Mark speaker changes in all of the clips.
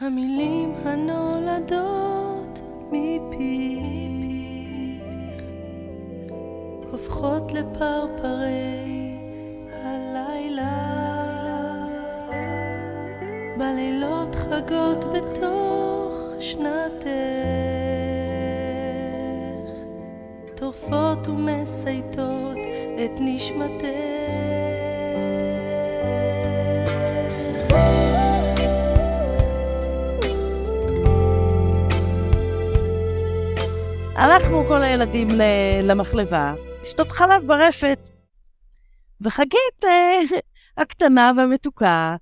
Speaker 1: המילים הנולדות מפיך הופכות לפרפרי הלילה. בלילות חגות בתוך שנתך טורפות ומסייטות את נשמתך
Speaker 2: הלכנו כל הילדים למחלבה, לשתות חלב ברפת. וחגית אה, הקטנה והמתוקה,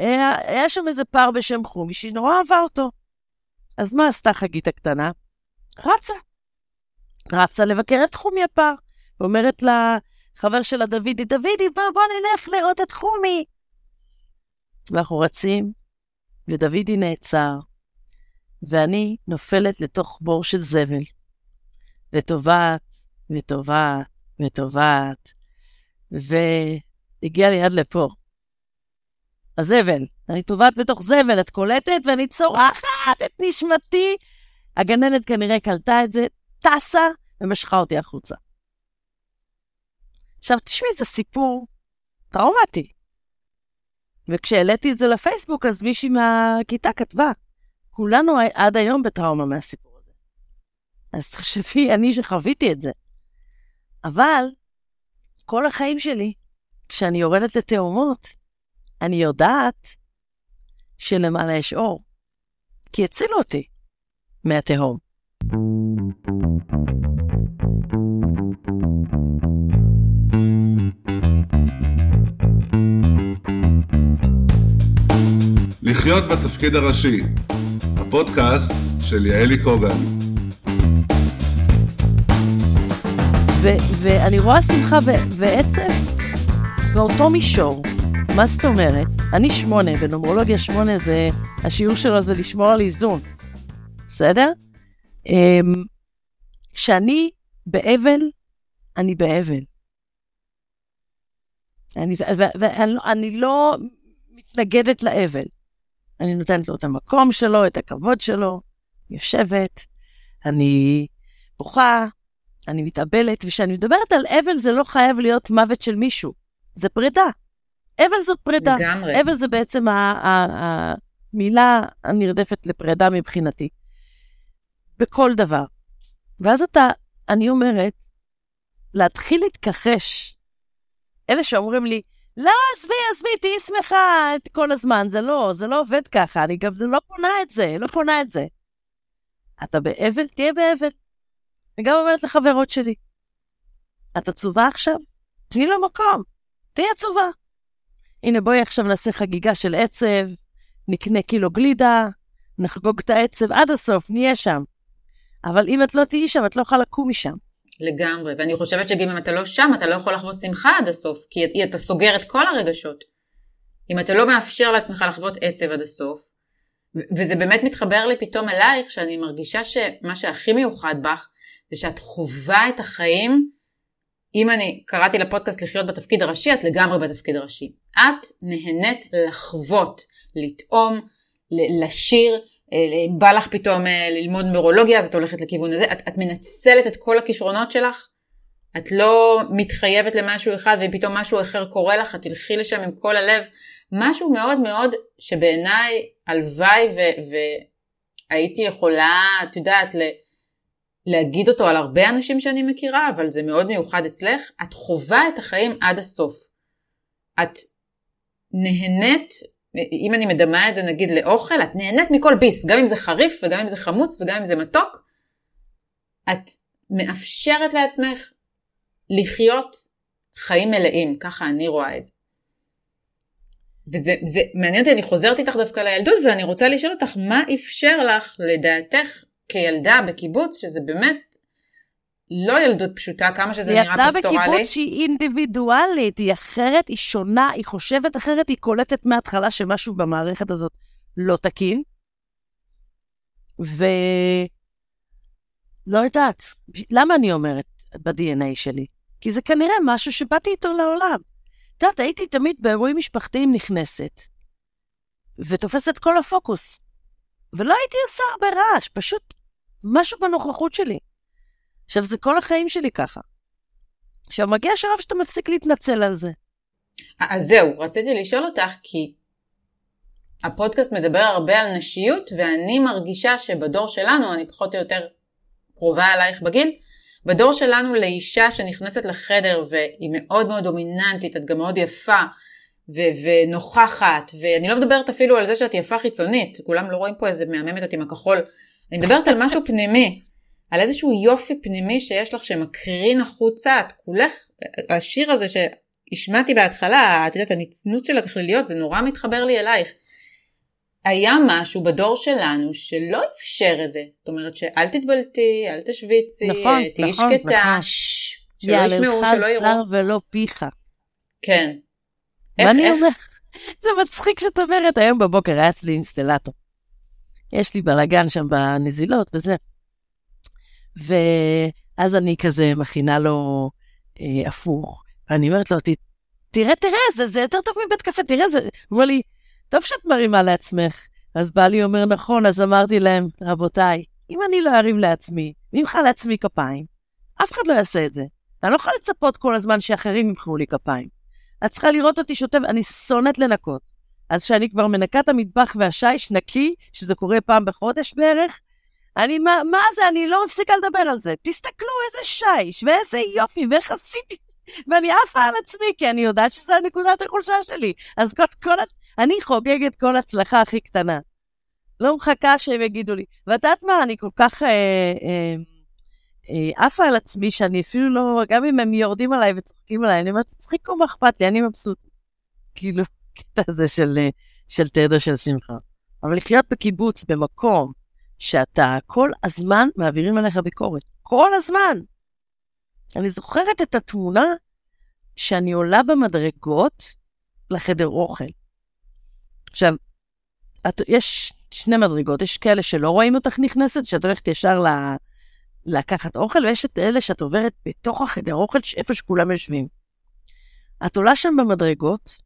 Speaker 2: אה, היה שם איזה פר בשם חומי שהיא נורא אהבה אותו. אז מה עשתה חגית הקטנה? רצה. רצה לבקר את חומי הפר. ואומרת לחבר שלה דודי, דודי, בוא, בוא נלך לראות את חומי. ואנחנו רצים, ודודי נעצר, ואני נופלת לתוך בור של זבל. וטובעת, וטובעת, וטובעת, והגיע לי עד לפה. הזבל. אני טובעת בתוך זבל, את קולטת? ואני צורחת את נשמתי. הגננת כנראה קלטה את זה, טסה ומשכה אותי החוצה. עכשיו, תשמעי, זה סיפור טראומטי. וכשהעליתי את זה לפייסבוק, אז מישהי מהכיתה כתבה, כולנו עד היום בטראומה מהסיפור. אז תחשבי, אני שחוויתי את זה. אבל כל החיים שלי, כשאני יורדת לתאומות, אני יודעת שלמעלה יש אור, כי הצילו אותי מהתהום.
Speaker 3: לחיות בתפקיד הראשי, הפודקאסט של יעלי קוגן.
Speaker 2: ואני רואה שמחה ועצב באותו מישור. מה זאת אומרת? אני שמונה, בנומרולוגיה שמונה זה, השיעור שלו זה לשמור על איזון, בסדר? אמ, כשאני באבל, אני באבל. אני, ואני אני לא מתנגדת לאבל. אני נותנת לו את המקום שלו, את הכבוד שלו, יושבת, אני בוכה, אני מתאבלת, וכשאני מדברת על אבל זה לא חייב להיות מוות של מישהו, זה פרידה. אבל זאת פרידה.
Speaker 4: לגמרי.
Speaker 2: אבל זה בעצם המילה הנרדפת לפרידה מבחינתי. בכל דבר. ואז אתה, אני אומרת, להתחיל להתכחש. אלה שאומרים לי, לא, עזבי, עזבי, תהיי שמחה את כל הזמן. זה לא, זה לא עובד ככה, אני גם זה לא קונה את זה, לא קונה את זה. אתה באבל, תהיה באבל. אני גם אומרת לחברות שלי, את עצובה עכשיו? תני לו מקום, תהיי עצובה. הנה, בואי עכשיו נעשה חגיגה של עצב, נקנה קילו גלידה, נחגוג את העצב עד הסוף, נהיה שם. אבל אם את לא תהיי שם, את לא יכולה לקום משם.
Speaker 4: לגמרי, ואני חושבת שגם אם אתה לא שם, אתה לא יכול לחוות שמחה עד הסוף, כי אתה סוגר את כל הרגשות. אם אתה לא מאפשר לעצמך לחוות עצב עד הסוף, וזה באמת מתחבר לי פתאום אלייך, שאני מרגישה שמה שהכי מיוחד בך, זה שאת חווה את החיים, אם אני קראתי לפודקאסט לחיות בתפקיד הראשי, את לגמרי בתפקיד הראשי. את נהנית לחוות, לטעום, לשיר, אה, בא לך פתאום אה, ללמוד נורולוגיה, אז את הולכת לכיוון הזה, את, את מנצלת את כל הכישרונות שלך, את לא מתחייבת למשהו אחד ואם פתאום משהו אחר קורה לך, את תלכי לשם עם כל הלב. משהו מאוד מאוד שבעיניי הלוואי והייתי יכולה, את יודעת, ל- להגיד אותו על הרבה אנשים שאני מכירה, אבל זה מאוד מיוחד אצלך, את חווה את החיים עד הסוף. את נהנית, אם אני מדמה את זה נגיד לאוכל, את נהנית מכל ביס, גם אם זה חריף וגם אם זה חמוץ וגם אם זה מתוק, את מאפשרת לעצמך לחיות חיים מלאים, ככה אני רואה את זה. וזה זה, מעניין אותי, אני חוזרת איתך דווקא לילדות, ואני רוצה לשאול אותך, מה אפשר לך, לדעתך, כילדה בקיבוץ, שזה באמת לא ילדות פשוטה, כמה שזה נראה
Speaker 2: ילדה
Speaker 4: פסטורלי.
Speaker 2: בקיבוץ שהיא אינדיבידואלית, היא אחרת, היא שונה, היא חושבת אחרת, היא קולטת מההתחלה שמשהו במערכת הזאת לא תקין. ו... לא יודעת, למה אני אומרת ב-DNA שלי? כי זה כנראה משהו שבאתי איתו לעולם. את יודעת, הייתי תמיד באירועים משפחתיים נכנסת, ותופסת כל הפוקוס. ולא הייתי עושה הרבה רעש, פשוט משהו בנוכחות שלי. עכשיו, זה כל החיים שלי ככה. עכשיו, מגיע שלב שאתה מפסיק להתנצל על זה.
Speaker 4: אז זהו, רציתי לשאול אותך, כי הפודקאסט מדבר הרבה על נשיות, ואני מרגישה שבדור שלנו, אני פחות או יותר קרובה אלייך בגיל, בדור שלנו לאישה שנכנסת לחדר והיא מאוד מאוד דומיננטית, את גם מאוד יפה ו- ונוכחת, ואני לא מדברת אפילו על זה שאת יפה חיצונית, כולם לא רואים פה איזה מהממת את עם הכחול, אני מדברת על משהו פנימי, על איזשהו יופי פנימי שיש לך שמקרין החוצה, את כולך, השיר הזה שהשמעתי בהתחלה, את יודעת, הנצנות של הגחליליות, זה נורא מתחבר לי אלייך. היה משהו בדור שלנו שלא אפשר את זה. זאת אומרת שאל תתבלטי, אל תשוויצי,
Speaker 2: נכון,
Speaker 4: תהיי
Speaker 2: נכון,
Speaker 4: שקטה,
Speaker 2: נכון.
Speaker 4: שלא ישמעו, שלא יראו.
Speaker 2: זר ולא פיך.
Speaker 4: כן. איך,
Speaker 2: ואני
Speaker 4: איך,
Speaker 2: אומרת, זה מצחיק שאת אומרת, היום בבוקר היה אצלי אינסטלטור. יש לי בלאגן שם בנזילות וזה. ואז אני כזה מכינה לו אה, הפוך, ואני אומרת לו, "ת- תראה, תראה, זה, זה יותר טוב מבית קפה, תראה, זה... הוא אומר לי, טוב שאת מרימה לעצמך. אז בעלי אומר, נכון, אז אמרתי להם, רבותיי, אם אני לא ארים לעצמי, מי ימחא לעצמי כפיים? אף אחד לא יעשה את זה. אני לא יכולה לצפות כל הזמן שאחרים ימחאו לי כפיים. את צריכה לראות אותי שוטף, אני שונאת לנקות. אז כשאני כבר מנקה את המטבח והשיש נקי, שזה קורה פעם בחודש בערך, אני, מה, מה זה, אני לא מפסיקה לדבר על זה. תסתכלו איזה שיש, ואיזה יופי, ואיך עשיתי, ואני עפה על עצמי, כי אני יודעת שזו נקודת החולשה שלי. אז כל, כל, אני חוגגת כל הצלחה הכי קטנה. לא מחכה שהם יגידו לי. ואת יודעת מה, אני כל כך אה, אה, אה, עפה על עצמי, שאני אפילו לא, גם אם הם יורדים עליי וצוחקים עליי, אני אומרת, תצחיקו, מה אכפת לי, אני מבסוט. כאילו, קטע הזה של, אה, של תדר של שמחה. אבל לחיות בקיבוץ, במקום שאתה כל הזמן מעבירים עליך ביקורת. כל הזמן. אני זוכרת את התמונה שאני עולה במדרגות לחדר אוכל. עכשיו, את, יש שני מדרגות, יש כאלה שלא רואים אותך נכנסת, שאת הולכת ישר ל, לקחת אוכל, ויש את אלה שאת עוברת בתוך החדר אוכל, איפה שכולם יושבים. את עולה שם במדרגות,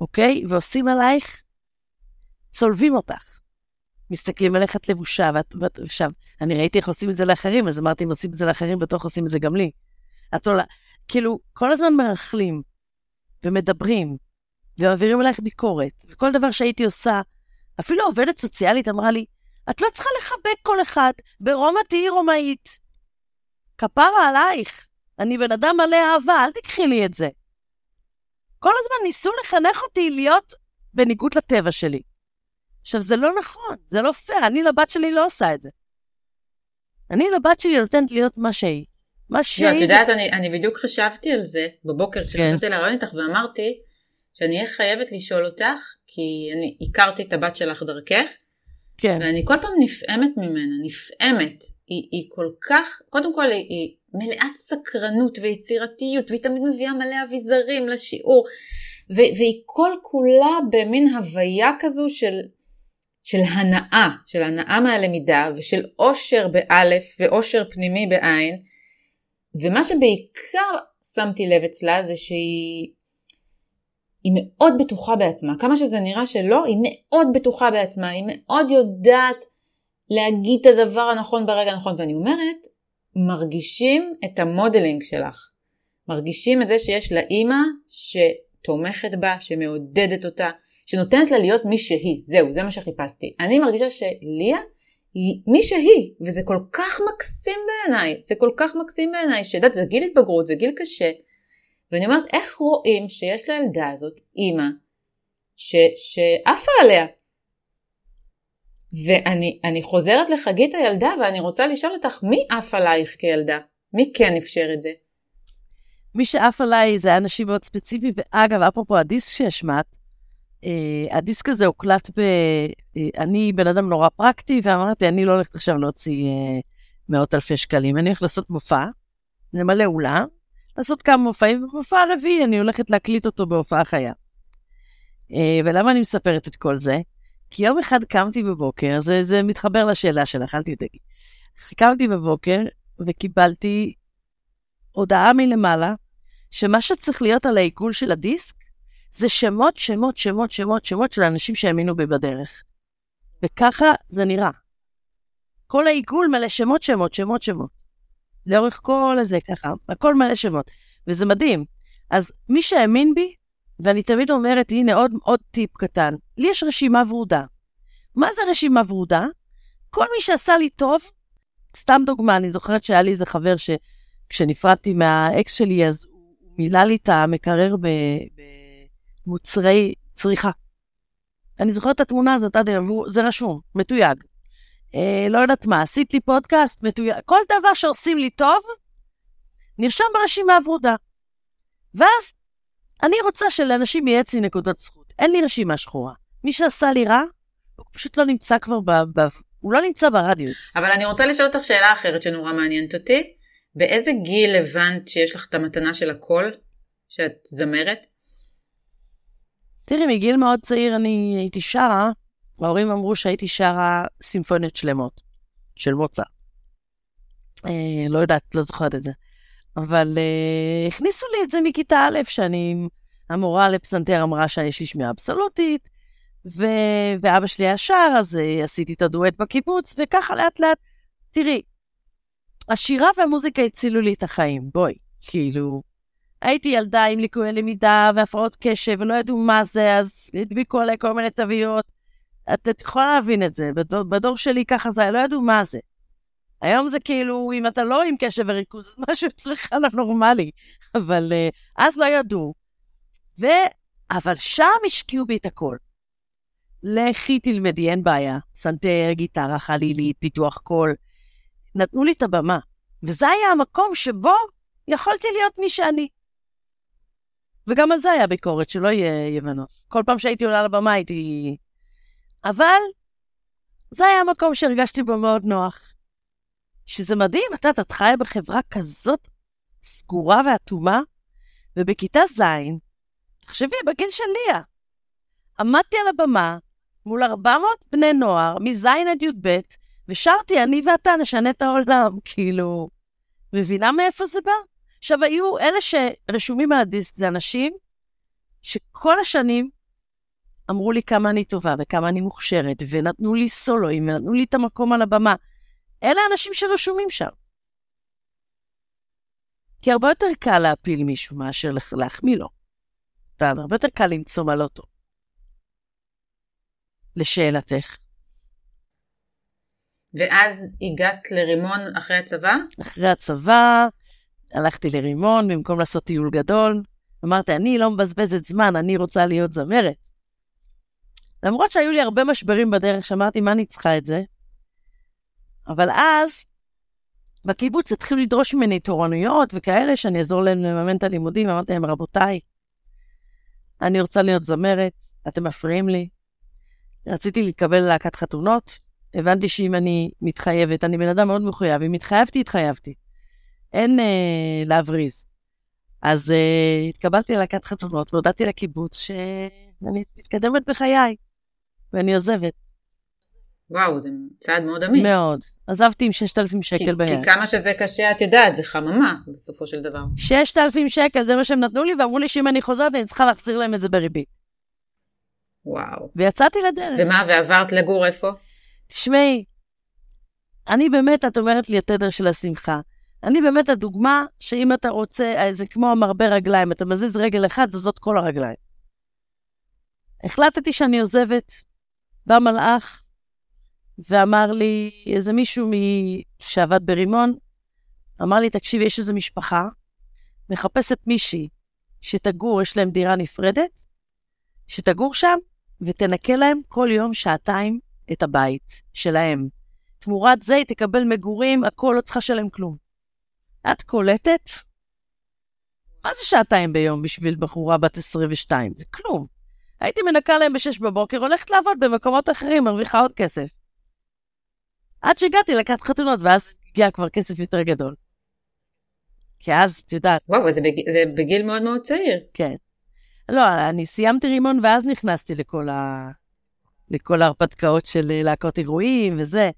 Speaker 2: אוקיי? ועושים עלייך, צולבים אותך. מסתכלים עליך את לבושה, ואת, ואת, עכשיו, אני ראיתי איך עושים את זה לאחרים, אז אמרתי, אם עושים את זה לאחרים, בטוח עושים את זה גם לי. את עולה, כאילו, כל הזמן מרכלים, ומדברים, ומעבירים עלייך ביקורת, וכל דבר שהייתי עושה, אפילו עובדת סוציאלית אמרה לי, את לא צריכה לחבק כל אחד, ברומא תהיי רומאית. כפרה עלייך, אני בן אדם מלא אהבה, אל תיקחי לי את זה. כל הזמן ניסו לחנך אותי להיות בניגוד לטבע שלי. עכשיו, זה לא נכון, זה לא פייר, אני לבת שלי לא עושה את זה. אני לבת שלי נותנת להיות מה שהיא. מה שהיא...
Speaker 4: לא, את
Speaker 2: זה-
Speaker 4: יודעת, אני, אני בדיוק חשבתי על זה בבוקר,
Speaker 2: כן.
Speaker 4: כשחשבתי לרעיון איתך, ואמרתי שאני אהיה חייבת לשאול אותך, כי אני הכרתי את הבת שלך דרכך,
Speaker 2: כן,
Speaker 4: ואני כל פעם נפעמת ממנה, נפעמת. היא, היא כל כך, קודם כל היא, היא מלאת סקרנות ויצירתיות, והיא תמיד מביאה מלא אביזרים לשיעור, ו, והיא כל כולה במין הוויה כזו של, של הנאה, של הנאה מהלמידה, ושל אושר באלף ואושר פנימי בעין. ומה שבעיקר שמתי לב אצלה זה שהיא היא מאוד בטוחה בעצמה. כמה שזה נראה שלא, היא מאוד בטוחה בעצמה, היא מאוד יודעת להגיד את הדבר הנכון ברגע הנכון. ואני אומרת, מרגישים את המודלינג שלך. מרגישים את זה שיש לה אימא שתומכת בה, שמעודדת אותה, שנותנת לה להיות מי שהיא. זהו, זה מה שחיפשתי. אני מרגישה שליה היא מי שהיא, וזה כל כך מקסים בעיניי. זה כל כך מקסים בעיניי, שידעת, זה גיל התבגרות, זה גיל קשה. ואני אומרת, איך רואים שיש לילדה הזאת אימא שעפה עליה? ואני אני חוזרת לחגית הילדה ואני רוצה לשאול אותך, מי עף עלייך כילדה? מי כן אפשר את זה?
Speaker 2: מי שעף עליי זה אנשים מאוד ספציפיים, ואגב, אפרופו הדיסק שהשמעת, אה, הדיסק הזה הוקלט ב... אה, אני בן אדם נורא פרקטי, ואמרתי, אני לא הולכת עכשיו להוציא אה, מאות אלפי שקלים, אני הולכת לעשות מופע, למלא אולם, לעשות כמה מופעים, ובמופע הרביעי אני הולכת להקליט אותו בהופעה חיה. אה, ולמה אני מספרת את כל זה? כי יום אחד קמתי בבוקר, זה, זה מתחבר לשאלה שלך, אל תדאגי. קמתי בבוקר וקיבלתי הודעה מלמעלה, שמה שצריך להיות על העיגול של הדיסק, זה שמות, שמות, שמות, שמות, שמות של אנשים שהאמינו בי בדרך. וככה זה נראה. כל העיגול מלא שמות, שמות, שמות, שמות. לאורך כל הזה, ככה, הכל מלא שמות. וזה מדהים. אז מי שהאמין בי, ואני תמיד אומרת, הנה עוד, עוד טיפ קטן, לי יש רשימה ורודה. מה זה רשימה ורודה? כל מי שעשה לי טוב, סתם דוגמה, אני זוכרת שהיה לי איזה חבר שכשנפרדתי מהאקס שלי, אז הוא מילא לי את המקרר במוצרי צריכה. אני זוכרת את התמונה הזאת עד היום, זה רשום, מתויג. אה, לא יודעת מה, עשית לי פודקאסט, מתויג, כל דבר שעושים לי טוב, נרשם ברשימה ורודה. ואז אני רוצה שלאנשים יהיה אצלי נקודות זכות. אין לי רשימה שחורה. מי שעשה לי רע, הוא פשוט לא נמצא כבר ב... ב הוא לא נמצא ברדיוס.
Speaker 4: אבל אני רוצה לשאול אותך שאלה אחרת שנורא מעניינת אותי. באיזה גיל הבנת שיש לך את המתנה של הקול? שאת זמרת?
Speaker 2: תראי, מגיל מאוד צעיר אני הייתי שרה, ההורים אמרו שהייתי שרה סימפוניות שלמות, של מוצא. אה, לא יודעת, לא זוכרת את זה. אבל אה, הכניסו לי את זה מכיתה א', שאני, המורה לפסנתר אמרה שיש לי שמיעה אבסולוטית, ו... ואבא שלי היה שר, אז אה, עשיתי את הדואט בקיבוץ, וככה לאט לאט. תראי, השירה והמוזיקה הצילו לי את החיים, בואי, כאילו, הייתי ילדה עם ליקויי למידה והפרעות קשב, ולא ידעו מה זה, אז הדביקו עליי כל מיני תוויות. את, את יכולה להבין את זה, בדור, בדור שלי ככה זה, לא ידעו מה זה. היום זה כאילו, אם אתה לא עם קשב וריכוז, אז משהו אצלך לא נורמלי. אבל אה, אז לא ידעו. ו... אבל שם השקיעו בי את הכל. לכי תלמדי, אין בעיה. סנטר, גיטרה, חלילית, פיתוח קול. נתנו לי את הבמה. וזה היה המקום שבו יכולתי להיות מי שאני. וגם על זה היה ביקורת, שלא יהיה יבנות. כל פעם שהייתי עולה לבמה הייתי... אבל זה היה המקום שהרגשתי בו מאוד נוח. שזה מדהים, את יודעת, את חיה בחברה כזאת סגורה ואטומה, ובכיתה ז', תחשבי, בגיל של ליה, עמדתי על הבמה מול 400 בני נוער, מז' עד י"ב, ושרתי, אני ואתה נשנה את העולם, כאילו, מבינה מאיפה זה בא? עכשיו, היו אלה שרשומים על הדיסק, זה אנשים שכל השנים אמרו לי כמה אני טובה וכמה אני מוכשרת, ונתנו לי סולואים, ונתנו לי את המקום על הבמה. אלה האנשים שרשומים שם. כי הרבה יותר קל להפיל מישהו מאשר להחמיא לו. אתה הרבה יותר קל למצוא מה לא טוב. לשאלתך.
Speaker 4: ואז הגעת לרימון אחרי הצבא?
Speaker 2: אחרי הצבא, הלכתי לרימון במקום לעשות טיול גדול. אמרתי, אני לא מבזבזת זמן, אני רוצה להיות זמרת. למרות שהיו לי הרבה משברים בדרך, שאמרתי, מה אני צריכה את זה? אבל אז, בקיבוץ התחילו לדרוש ממני תורנויות וכאלה, שאני אעזור להם לממן את הלימודים. אמרתי להם, רבותיי, אני רוצה להיות זמרת, אתם מפריעים לי. רציתי להתקבל ללהקת חתונות, הבנתי שאם אני מתחייבת, אני בן אדם מאוד מחויב, אם התחייבתי, התחייבתי. אין אה, להבריז. אז אה, התקבלתי ללהקת חתונות והודעתי לקיבוץ שאני מתקדמת בחיי, ואני עוזבת.
Speaker 4: וואו, זה צעד מאוד אמיץ.
Speaker 2: מאוד. עזבתי עם 6,000 שקל ביד.
Speaker 4: כי כמה שזה קשה, את יודעת, זה חממה בסופו של דבר.
Speaker 2: 6,000 שקל, זה מה שהם נתנו לי, ואמרו לי שאם אני חוזרת, אני צריכה להחזיר להם את זה בריבית.
Speaker 4: וואו.
Speaker 2: ויצאתי לדרך.
Speaker 4: ומה, ועברת לגור איפה?
Speaker 2: תשמעי, אני באמת, את אומרת לי התדר של השמחה. אני באמת הדוגמה שאם אתה רוצה, אה, זה כמו המרבה רגליים, אתה מזיז רגל אחד, זזות כל הרגליים. החלטתי שאני עוזבת, בא מלאך ואמר לי, איזה מישהו שעבד ברימון, אמר לי, תקשיבי, יש איזו משפחה, מחפשת מישהי שתגור, יש להם דירה נפרדת, שתגור שם ותנקה להם כל יום שעתיים את הבית שלהם. תמורת זה היא תקבל מגורים, הכל, לא צריכה לשלם כלום. את קולטת? מה זה שעתיים ביום בשביל בחורה בת 22? זה כלום. הייתי מנקה להם ב-6 בבוקר, הולכת לעבוד במקומות אחרים, מרוויחה עוד כסף. עד שהגעתי לקחת חתונות, ואז הגיע כבר כסף יותר גדול. כי אז, את יודעת...
Speaker 4: וואו, זה, בג... זה בגיל מאוד מאוד צעיר.
Speaker 2: כן. לא, אני סיימתי רימון ואז נכנסתי לכל, ה... לכל ההרפתקאות של להקות אירועים וזה,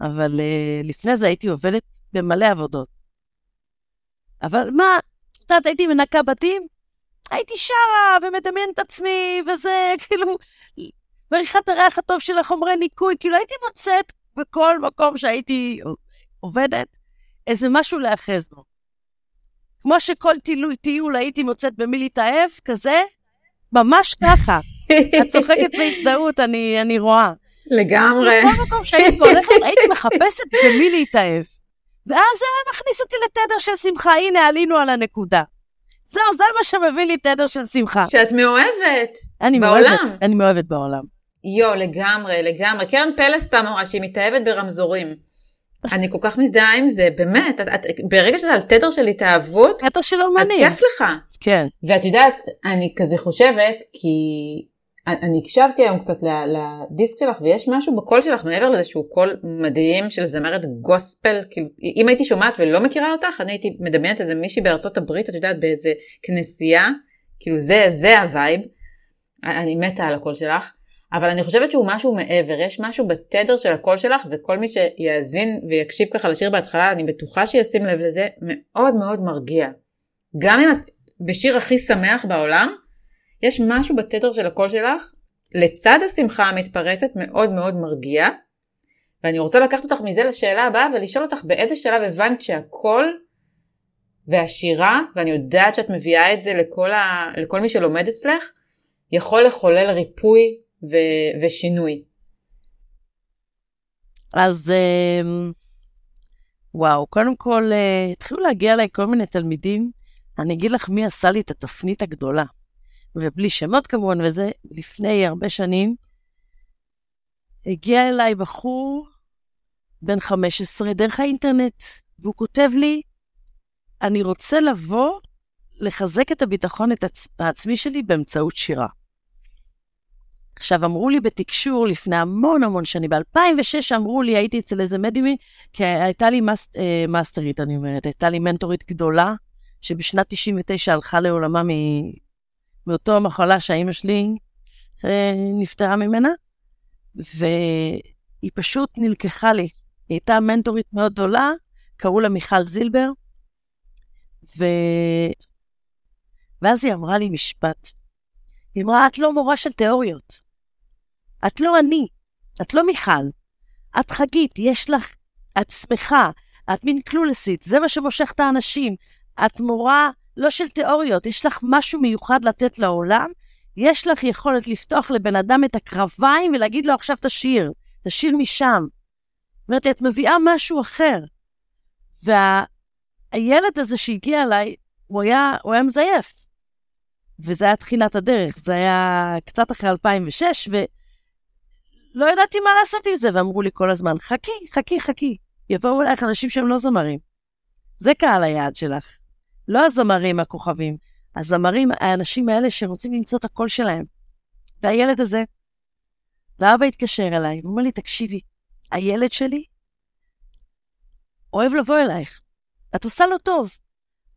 Speaker 2: אבל uh, לפני זה הייתי עובדת במלא עבודות. אבל מה, את יודעת, הייתי מנקה בתים, הייתי שרה ומדמיינת את עצמי, וזה כאילו, ועריכת הריח הטוב של החומרי ניקוי, כאילו הייתי מוצאת בכל מקום שהייתי עובדת איזה משהו להאחז בו. כמו שכל טיול, טיול הייתי מוצאת במי להתאהב, כזה, ממש ככה. את צוחקת בהזדהות, אני, אני רואה.
Speaker 4: לגמרי.
Speaker 2: בכל מקום שהייתי הולכת, הייתי מחפשת במי להתאהב. ואז זה מכניס אותי לתדר של שמחה, הנה, עלינו על הנקודה. זהו, זה מה שמביא לי תדר של שמחה.
Speaker 4: שאת מאוהבת.
Speaker 2: אני
Speaker 4: בעולם.
Speaker 2: מאוהבת, אני מאוהבת בעולם.
Speaker 4: יו, לגמרי, לגמרי. קרן פלס פעם אמרה שהיא מתאהבת ברמזורים. אני כל כך מזדהה עם זה, באמת. את, את, ברגע שאתה על תדר של התאהבות,
Speaker 2: תדר של
Speaker 4: אז
Speaker 2: אומנים.
Speaker 4: כיף לך.
Speaker 2: כן.
Speaker 4: ואת יודעת, אני כזה חושבת, כי אני הקשבתי היום קצת לדיסק שלך, ויש משהו בקול שלך, מעבר לזה שהוא קול מדהים של זמרת גוספל, כאילו, אם הייתי שומעת ולא מכירה אותך, אני הייתי מדמיינת איזה מישהי בארצות הברית, את יודעת, באיזה כנסייה, כאילו זה, זה ה vibe. אני מתה על הקול שלך. אבל אני חושבת שהוא משהו מעבר, יש משהו בתדר של הקול שלך, וכל מי שיאזין ויקשיב ככה לשיר בהתחלה, אני בטוחה שישים לב לזה, מאוד מאוד מרגיע. גם אם את בשיר הכי שמח בעולם, יש משהו בתדר של הקול שלך, לצד השמחה המתפרצת, מאוד מאוד מרגיע. ואני רוצה לקחת אותך מזה לשאלה הבאה ולשאול אותך באיזה שלב הבנת שהקול והשירה, ואני יודעת שאת מביאה את זה לכל, ה... לכל מי שלומד אצלך, יכול לחולל ריפוי ו- ושינוי.
Speaker 2: אז אמ, וואו, קודם כל, אה, התחילו להגיע אליי כל מיני תלמידים. אני אגיד לך מי עשה לי את התפנית הגדולה. ובלי שמות כמובן, וזה לפני הרבה שנים. הגיע אליי בחור בן 15 דרך האינטרנט, והוא כותב לי, אני רוצה לבוא לחזק את הביטחון את עצ... העצמי שלי באמצעות שירה. עכשיו, אמרו לי בתקשור לפני המון המון שנים, ב-2006 אמרו לי, הייתי אצל איזה מדיומית, כי הייתה לי מס, אה, מאסטרית, אני אומרת, הייתה לי מנטורית גדולה, שבשנת 99 הלכה לעולמה מאותו המחלה שהאימא שלי אה, נפטרה ממנה, והיא פשוט נלקחה לי. היא הייתה מנטורית מאוד גדולה, קראו לה מיכל זילבר, ו... ואז היא אמרה לי משפט. היא אמרה, את לא מורה של תיאוריות. את לא אני, את לא מיכל. את חגית, יש לך, את שמחה, את מין קלולסית, זה מה שמושך את האנשים. את מורה לא של תיאוריות, יש לך משהו מיוחד לתת לעולם, יש לך יכולת לפתוח לבן אדם את הקרביים ולהגיד לו עכשיו תשיר, תשיר משם. זאת אומרת, את מביאה משהו אחר. והילד הזה שהגיע אליי, הוא היה, הוא היה מזייף. וזה היה תחילת הדרך, זה היה קצת אחרי 2006, ולא ידעתי מה לעשות עם זה, ואמרו לי כל הזמן, חכי, חכי, חכי, יבואו אלייך אנשים שהם לא זמרים. זה קהל היעד שלך. לא הזמרים הכוכבים, הזמרים, האנשים האלה שרוצים למצוא את הקול שלהם. והילד הזה, ואבא התקשר אליי, ואומר לי, תקשיבי, הילד שלי אוהב לבוא אלייך. את עושה לו טוב.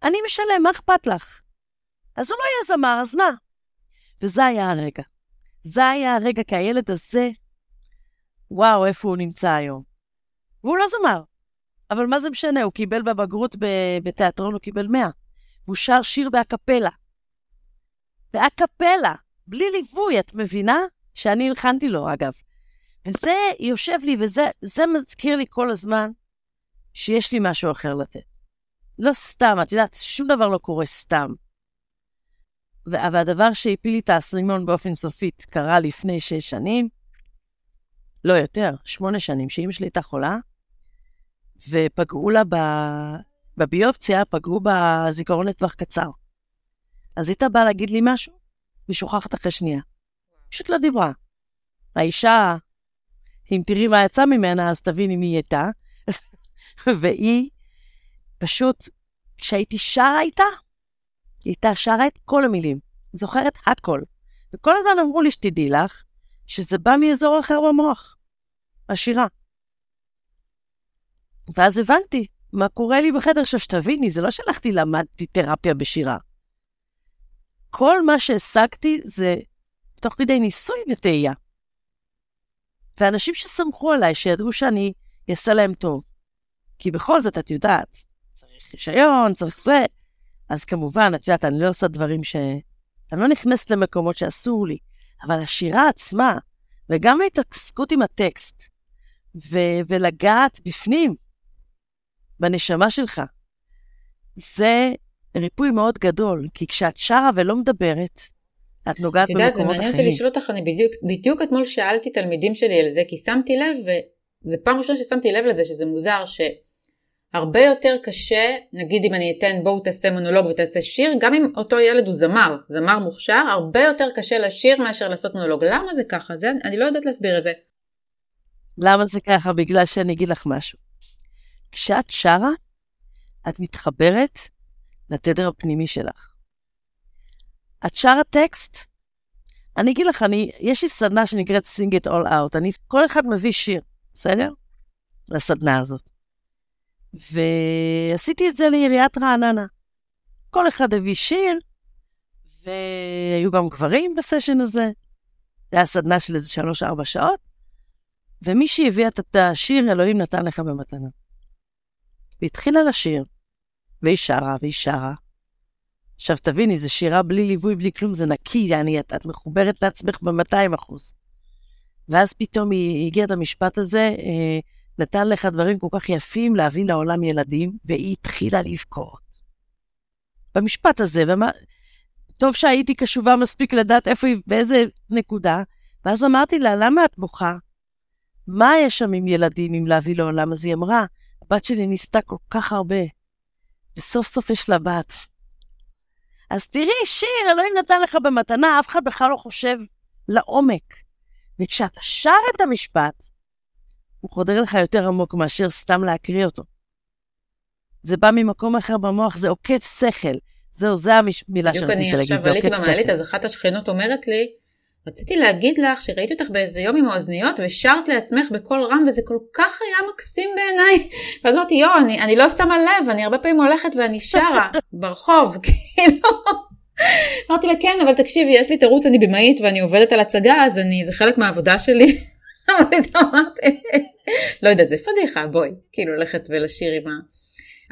Speaker 2: אני משלם, מה אכפת לך? אז הוא לא יהיה זמר, אז מה? וזה היה הרגע. זה היה הרגע, כי הילד הזה, וואו, איפה הוא נמצא היום. והוא לא זמר. אבל מה זה משנה, הוא קיבל בבגרות בתיאטרון, הוא קיבל 100. והוא שר שיר באקפלה. באקפלה, בלי ליווי, את מבינה? שאני הלחנתי לו, אגב. וזה יושב לי, וזה מזכיר לי כל הזמן שיש לי משהו אחר לתת. לא סתם, את יודעת, שום דבר לא קורה סתם. והדבר שהפיל לי את האסרימון באופן סופית קרה לפני שש שנים, לא יותר, שמונה שנים, שאימא שלי הייתה חולה, ופגעו לה ב... בביופציה, פגעו בזיכרון לטווח קצר. אז היא באה להגיד לי משהו, ושוכחת אחרי שנייה. פשוט לא דיברה. האישה, אם תראי מה יצא ממנה, אז תביני מי היא הייתה. והיא פשוט, כשהייתי שרה איתה, היא הייתה שרה את כל המילים, זוכרת הכל. וכל הזמן אמרו לי, שתדעי לך, שזה בא מאזור אחר במוח, השירה. ואז הבנתי מה קורה לי בחדר. עכשיו, שתביני, זה לא שהלכתי, למדתי תרפיה בשירה. כל מה שהשגתי זה תוך כדי ניסוי וטעייה. ואנשים שסמכו עליי, שידעו שאני אעשה להם טוב. כי בכל זאת, את יודעת, צריך רישיון, צריך זה. אז כמובן, את יודעת, אני לא עושה דברים ש... אני לא נכנסת למקומות שאסור לי. אבל השירה עצמה, וגם ההתעסקות עם הטקסט, ו- ולגעת בפנים, בנשמה שלך, זה ריפוי מאוד גדול, כי כשאת שרה ולא מדברת, את נוגעת במקומות אחרים. את יודעת, זה
Speaker 4: מעניין אותי לשאול אותך, אני בדיוק, בדיוק אתמול שאלתי תלמידים שלי על זה, כי שמתי לב, וזו פעם ראשונה ששמתי לב לזה, שזה מוזר, שהרבה יותר קשה, נגיד אם אני אתן בואו תעשה מונולוג ותעשה שיר, גם אם אותו ילד הוא זמר, זמר מוכשר, הרבה יותר קשה לשיר מאשר לעשות מונולוג. למה זה ככה? זה, אני לא יודעת להסביר את זה.
Speaker 2: למה זה ככה? בגלל שאני אגיד לך משהו. כשאת שרה, את מתחברת לתדר הפנימי שלך. את שרה טקסט? אני אגיד לך, אני, יש לי סדנה שנקראת Sing It All Out. אני, כל אחד מביא שיר, בסדר? לסדנה הזאת. ועשיתי את זה לעיריית רעננה. כל אחד הביא שיר, והיו גם גברים בסשן הזה. זה היה סדנה של איזה שלוש-ארבע שעות, ומי שהביא את השיר, אלוהים נתן לך במתנה. והתחילה לשיר, והיא שרה, והיא שרה. עכשיו תביני, זו שירה בלי ליווי, בלי כלום, זה נקי, אני, את, את מחוברת לעצמך ב-200 אחוז. ואז פתאום היא הגיעה את המשפט הזה, אה, נתן לך דברים כל כך יפים להביא לעולם ילדים, והיא התחילה לבכות. במשפט הזה, ומה... טוב שהייתי קשובה מספיק לדעת איפה היא, באיזה נקודה, ואז אמרתי לה, למה את בוכה? מה יש שם עם ילדים, עם להביא לעולם? אז היא אמרה, הבת שלי ניסתה כל כך הרבה, וסוף סוף יש לה בת. אז תראי, שיר, אלוהים נתן לך במתנה, אף אחד בכלל לא חושב לעומק. וכשאתה שר את המשפט, הוא חודר לך יותר עמוק מאשר סתם להקריא אותו. זה בא ממקום אחר במוח, זה עוקף שכל. זהו, זה המילה שרציתי להגיד, זה עוקף שכל. בדיוק אני עכשיו
Speaker 4: עליתי במעלית, אז אחת השכנות אומרת לי, רציתי להגיד לך שראיתי אותך באיזה יום עם האוזניות ושרת לעצמך בקול רם וזה כל כך היה מקסים בעיניי. ואז אמרתי יואו אני, אני לא שמה לב אני הרבה פעמים הולכת ואני שרה ברחוב כאילו. אמרתי לה כן אבל תקשיבי יש לי תירוץ אני במאית ואני עובדת על הצגה אז אני זה חלק מהעבודה שלי. אמרתי לא יודעת זה פדיחה בואי כאילו ללכת ולשיר עם ה...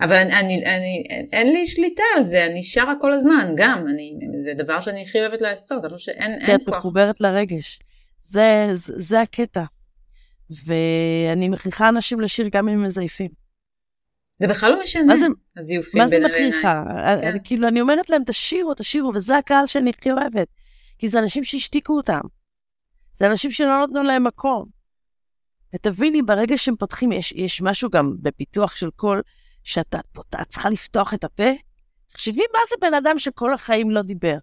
Speaker 4: אבל אני, אני, אני, אין לי שליטה על זה, אני שרה כל הזמן, גם, אני, זה דבר שאני הכי אוהבת לעשות, אני חושבת שאין
Speaker 2: כוח. כי את מחוברת לרגש. זה, זה, זה הקטע. ואני מכריחה אנשים לשיר גם אם הם מזייפים.
Speaker 4: זה בכלל לא משנה, זה, הזיופים
Speaker 2: בין מה זה מכריחה? כן. אני, כאילו, אני אומרת להם, תשירו, תשירו, וזה הקהל שאני הכי אוהבת. כי זה אנשים שהשתיקו אותם. זה אנשים שלא נתנו להם מקום. ותביני, ברגע שהם פותחים, יש, יש משהו גם בפיתוח של כל שאתה את צריכה לפתוח את הפה? תחשבי מה זה בן אדם שכל החיים לא דיבר.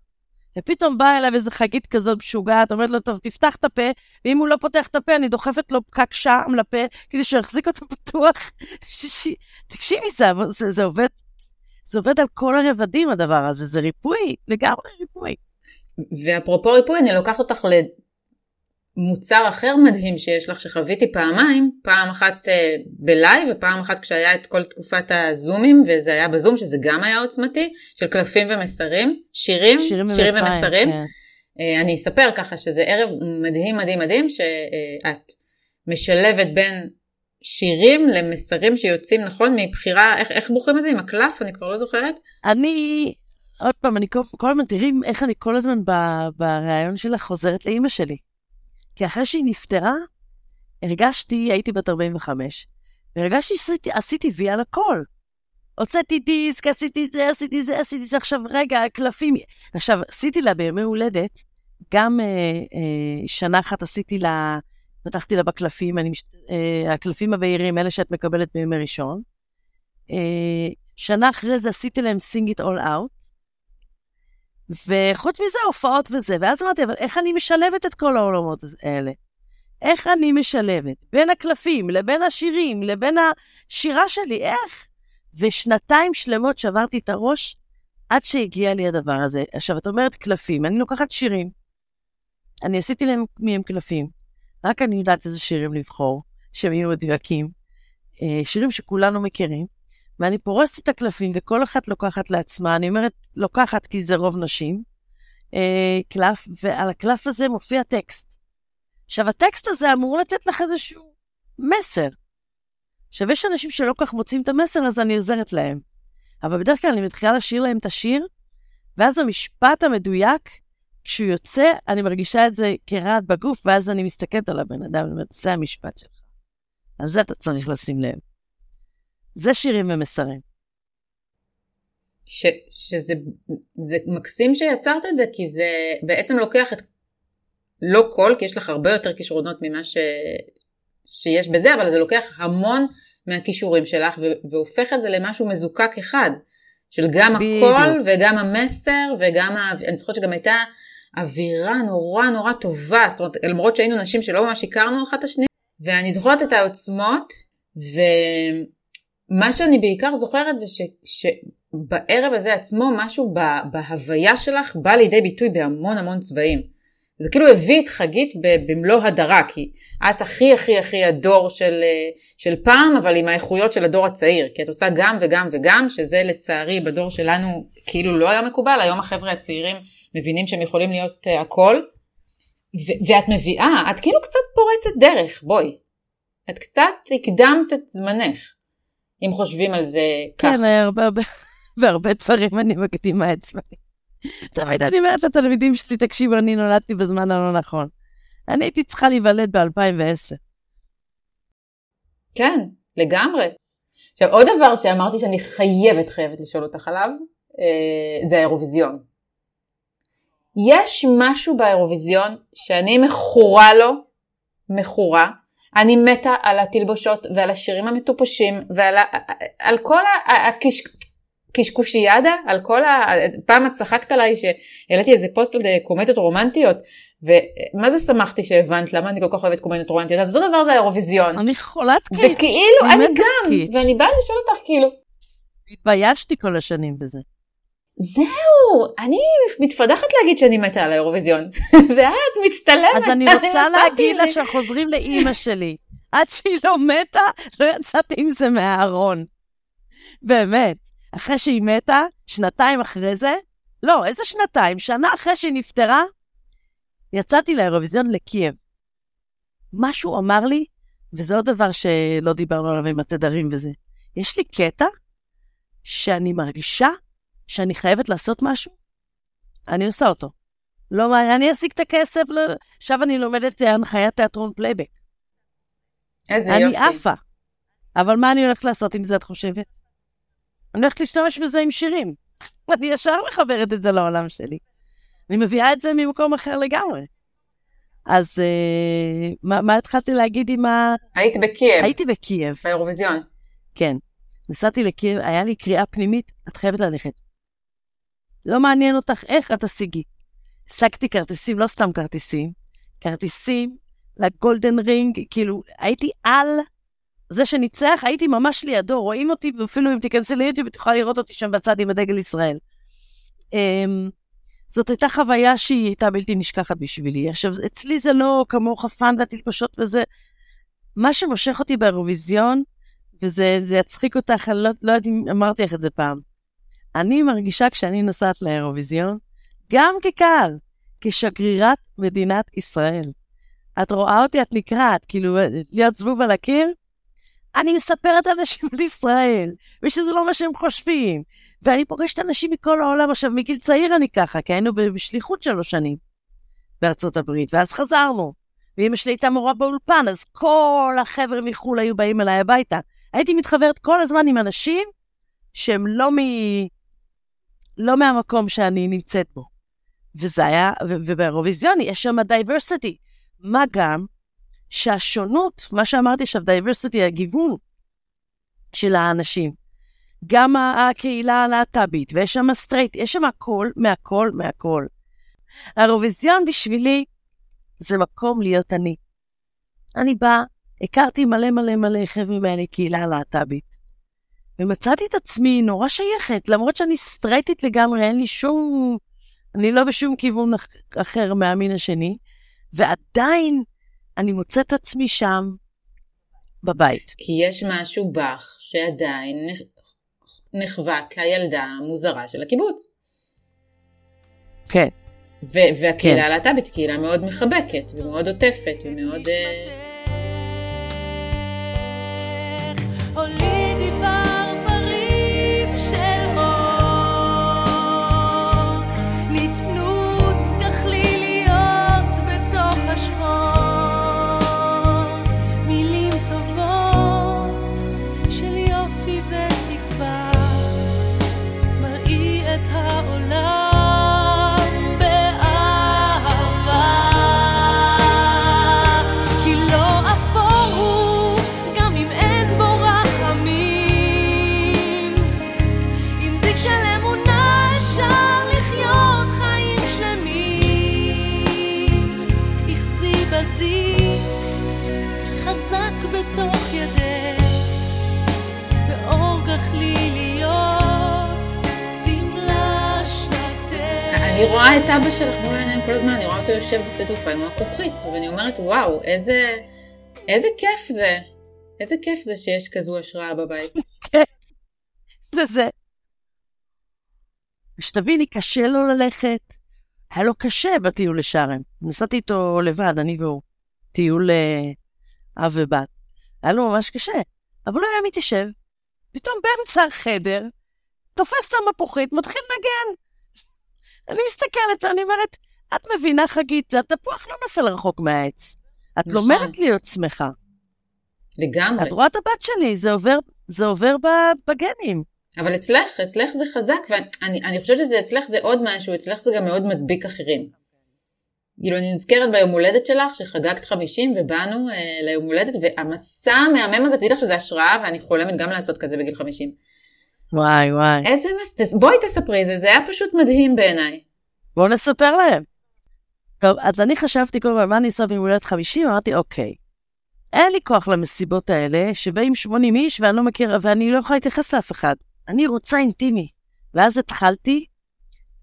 Speaker 2: ופתאום באה אליו איזה חגית כזאת משוגעת, אומרת לו, טוב, תפתח את הפה, ואם הוא לא פותח את הפה, אני דוחפת לו פקק שם לפה, כדי שהוא יחזיק אותו פתוח. שישי, תקשיבי, זה, זה, זה עובד, זה עובד על כל הרבדים, הדבר הזה, זה ריפוי, לגמרי ריפוי.
Speaker 4: ואפרופו ריפוי, אני לוקח אותך מוצר אחר מדהים שיש לך שחוויתי פעמיים, פעם אחת אה, בלייב ופעם אחת כשהיה את כל תקופת הזומים וזה היה בזום שזה גם היה עוצמתי, של קלפים ומסרים, שירים, שירים, שירים ומסרים. כן. אה, אני אספר ככה שזה ערב מדהים מדהים מדהים שאת משלבת בין שירים למסרים שיוצאים נכון מבחירה, איך, איך בוחרים את זה עם הקלף? אני כבר לא זוכרת.
Speaker 2: אני, עוד פעם, אני כל, כל הזמן, תראי איך אני כל הזמן בריאיון שלך חוזרת לאימא שלי. כי אחרי שהיא נפטרה, הרגשתי, הייתי בת 45, והרגשתי שעשיתי עשיתי וי על הכל. הוצאתי דיסק, עשיתי זה, עשיתי זה, עשיתי זה, עכשיו רגע, קלפים. עכשיו, עשיתי לה בימי הולדת, גם אה, אה, שנה אחת עשיתי לה, פתחתי לה בקלפים, אני, אה, הקלפים הבהירים, אלה שאת מקבלת בימי ראשון. אה, שנה אחרי זה עשיתי להם sing it all out, וחוץ מזה, הופעות וזה. ואז אמרתי, אבל איך אני משלבת את כל העולמות האלה? איך אני משלבת בין הקלפים, לבין השירים, לבין השירה שלי, איך? ושנתיים שלמות שברתי את הראש עד שהגיע לי הדבר הזה. עכשיו, את אומרת קלפים, אני לוקחת שירים. אני עשיתי להם מהם קלפים. רק אני יודעת איזה שירים לבחור, שהם יהיו מדויקים. אה, שירים שכולנו מכירים. ואני פורסת את הקלפים, וכל אחת לוקחת לעצמה, אני אומרת לוקחת כי זה רוב נשים, אה, קלף, ועל הקלף הזה מופיע טקסט. עכשיו, הטקסט הזה אמור לתת לך איזשהו מסר. עכשיו, יש אנשים שלא כך מוצאים את המסר, אז אני עוזרת להם. אבל בדרך כלל אני מתחילה לשיר להם את השיר, ואז המשפט המדויק, כשהוא יוצא, אני מרגישה את זה כרעד בגוף, ואז אני מסתכלת על הבן אדם, ואני אומרת, זה המשפט שלך. על זה אתה צריך לשים לב. זה שירים ומסרים.
Speaker 4: ש, שזה זה מקסים שיצרת את זה, כי זה בעצם לוקח את, לא כל, כי יש לך הרבה יותר כישרונות ממה ש, שיש בזה, אבל זה לוקח המון מהכישורים שלך והופך את זה למשהו מזוקק אחד. של גם בדיוק. הקול וגם המסר וגם, ה... אני זוכרת שגם הייתה אווירה נורא נורא טובה, זאת אומרת, למרות שהיינו נשים שלא ממש הכרנו אחת את השנייה, ואני זוכרת את העוצמות, ומה שאני בעיקר זוכרת זה ש... שבערב הזה עצמו משהו בהוויה שלך בא לידי ביטוי בהמון המון צבעים. זה כאילו הביא את חגית במלוא הדרה, כי את הכי הכי הכי הדור של, אה, של פעם, אבל עם האיכויות של הדור הצעיר, כי את עושה גם וגם וגם, שזה לצערי בדור שלנו כאילו לא היה מקובל, היום החבר'ה הצעירים מבינים שהם יכולים להיות uh, הכל, ו- ואת מביאה, את כאילו קצת פורצת דרך, בואי. את קצת הקדמת את זמנך, אם חושבים על זה
Speaker 2: כן, כך. כן, הרבה הרבה, בהרבה דברים אני מקדימה את זמני. תמיד אני אומרת לתלמידים שלי, תקשיבו, אני נולדתי בזמן הלא נכון. אני הייתי צריכה להיוולד ב-2010.
Speaker 4: כן, לגמרי. עכשיו, עוד דבר שאמרתי שאני חייבת, חייבת לשאול אותך עליו, אה, זה האירוויזיון. יש משהו באירוויזיון שאני מכורה לו, מכורה. אני מתה על התלבושות ועל השירים המטופשים ועל ה, על כל הקש... קשקושיאדה על כל ה... פעם את צחקת עליי שהעליתי איזה פוסט על קומדיות רומנטיות, ומה זה שמחתי שהבנת למה אני כל כך אוהבת קומדיות רומנטיות, אז אותו דבר זה האירוויזיון.
Speaker 2: אני חולת קיץ'.
Speaker 4: וכאילו, אני גם, קיץ'. ואני באה לשאול אותך כאילו.
Speaker 2: התביישתי כל השנים בזה.
Speaker 4: זהו, אני מתפדחת להגיד שאני מתה על האירוויזיון, ואת מצטלמת.
Speaker 2: אז אני רוצה להגיד לך שחוזרים לאימא שלי. עד שהיא לא מתה, לא יצאתי עם זה מהארון. באמת. אחרי שהיא מתה, שנתיים אחרי זה, לא, איזה שנתיים? שנה אחרי שהיא נפטרה, יצאתי לאירוויזיון לקייב. משהו אמר לי, וזה עוד דבר שלא דיברנו עליו עם התדרים וזה, יש לי קטע שאני מרגישה שאני חייבת לעשות משהו, אני עושה אותו. לא, אני אשיג את הכסף, לא, עכשיו אני לומדת הנחיית תיאטרון פלייבק.
Speaker 4: איזה
Speaker 2: אני
Speaker 4: יופי.
Speaker 2: אני עפה. אבל מה אני הולכת לעשות עם זה, את חושבת? אני הולכת להשתמש בזה עם שירים. אני ישר מחברת את זה לעולם שלי. אני מביאה את זה ממקום אחר לגמרי. אז אה, מה, מה התחלתי להגיד עם ה...
Speaker 4: היית בקייב.
Speaker 2: הייתי בקייב.
Speaker 4: באירוויזיון.
Speaker 2: כן. נסעתי לקייב, היה לי קריאה פנימית, את חייבת ללכת. לא מעניין אותך איך, את תשיגי. השגתי כרטיסים, לא סתם כרטיסים, כרטיסים ל golden ring, כאילו, הייתי על זה שניצח, הייתי ממש לידו, רואים אותי, אפילו אם תיכנסי ליוטיוב, יכולה לראות אותי שם בצד עם הדגל ישראל. Um, זאת הייתה חוויה שהיא הייתה בלתי נשכחת בשבילי. עכשיו, אצלי זה לא כמו חפן והתלפשות וזה. מה שמושך אותי באירוויזיון, וזה יצחיק אותך, אני לא, לא יודעת אם אמרתי לך את זה פעם. אני מרגישה כשאני נוסעת לאירוויזיון, גם כקהל, כשגרירת מדינת ישראל. את רואה אותי, את נקרעת, כאילו, להיות זבוב על הקיר, אני מספרת אנשים על ישראל, ושזה לא מה שהם חושבים. ואני פוגשת אנשים מכל העולם. עכשיו, מגיל צעיר אני ככה, כי היינו בשליחות שלוש שנים בארצות הברית, ואז חזרנו. ואמא שלי הייתה מורה באולפן, אז כל החבר'ה מחו"ל היו באים אליי הביתה. הייתי מתחברת כל הזמן עם אנשים שהם לא, מ... לא מהמקום שאני נמצאת בו. וזה היה, ובאירוויזיון יש שם diversity. מה גם שהשונות, מה שאמרתי עכשיו, diversity, הגיוון של האנשים, גם הקהילה הלהט"בית, ויש שם סטרייט, יש שם הכל, מהכל, מהכל. האירוויזיון בשבילי זה מקום להיות אני. אני באה, הכרתי מלא מלא מלא חבר'ה מהקהילה הלהט"בית, ומצאתי את עצמי נורא שייכת, למרות שאני סטרייטית לגמרי, אין לי שום... אני לא בשום כיוון אחר מהמין השני, ועדיין אני מוצאת עצמי שם בבית.
Speaker 4: כי יש משהו בך שעדיין נחווה כילדה המוזרה של הקיבוץ.
Speaker 2: כן.
Speaker 4: והקהילה כן. הלהט"בית קהילה מאוד מחבקת ומאוד עוטפת ומאוד... אה, תעופה עם הכוכית, ואני אומרת, וואו, איזה, איזה כיף זה. איזה כיף זה שיש כזו השראה בבית.
Speaker 2: זה זה. שתביני, קשה לו ללכת. היה לו קשה בטיול לשארם. נסעתי איתו לבד, אני והוא. טיול אה, אב ובת. היה לו ממש קשה. אבל הוא היה מתיישב, פתאום באמצע החדר, תופס את המפוחית, מתחיל לנגן. אני מסתכלת ואני אומרת, את מבינה, חגית, התפוח לא נופל רחוק מהעץ. את
Speaker 4: נכון.
Speaker 2: לומדת להיות שמחה.
Speaker 4: לגמרי.
Speaker 2: את רואה את הבת שלי, זה עובר, זה עובר בגנים.
Speaker 4: אבל אצלך, אצלך זה חזק, ואני אני חושבת שזה אצלך זה עוד משהו, אצלך זה גם מאוד מדביק אחרים. כאילו, אני נזכרת ביום הולדת שלך, שחגגת 50 ובאנו אה, ליום הולדת, והמסע המהמם הזה, תדעי לך שזה השראה, ואני חולמת גם לעשות כזה בגיל 50.
Speaker 2: וואי, וואי.
Speaker 4: איזה מס... בואי תספרי זה, זה היה פשוט מדהים בעיניי.
Speaker 2: בואו נספר להם. טוב, אז אני חשבתי כל הזמן, מה אני עושה ביום הולדת 50? אמרתי, אוקיי, אין לי כוח למסיבות האלה, שבאים 80 איש ואני לא מכיר, ואני לא יכולה להתייחס לאף אחד. אני רוצה אינטימי. ואז התחלתי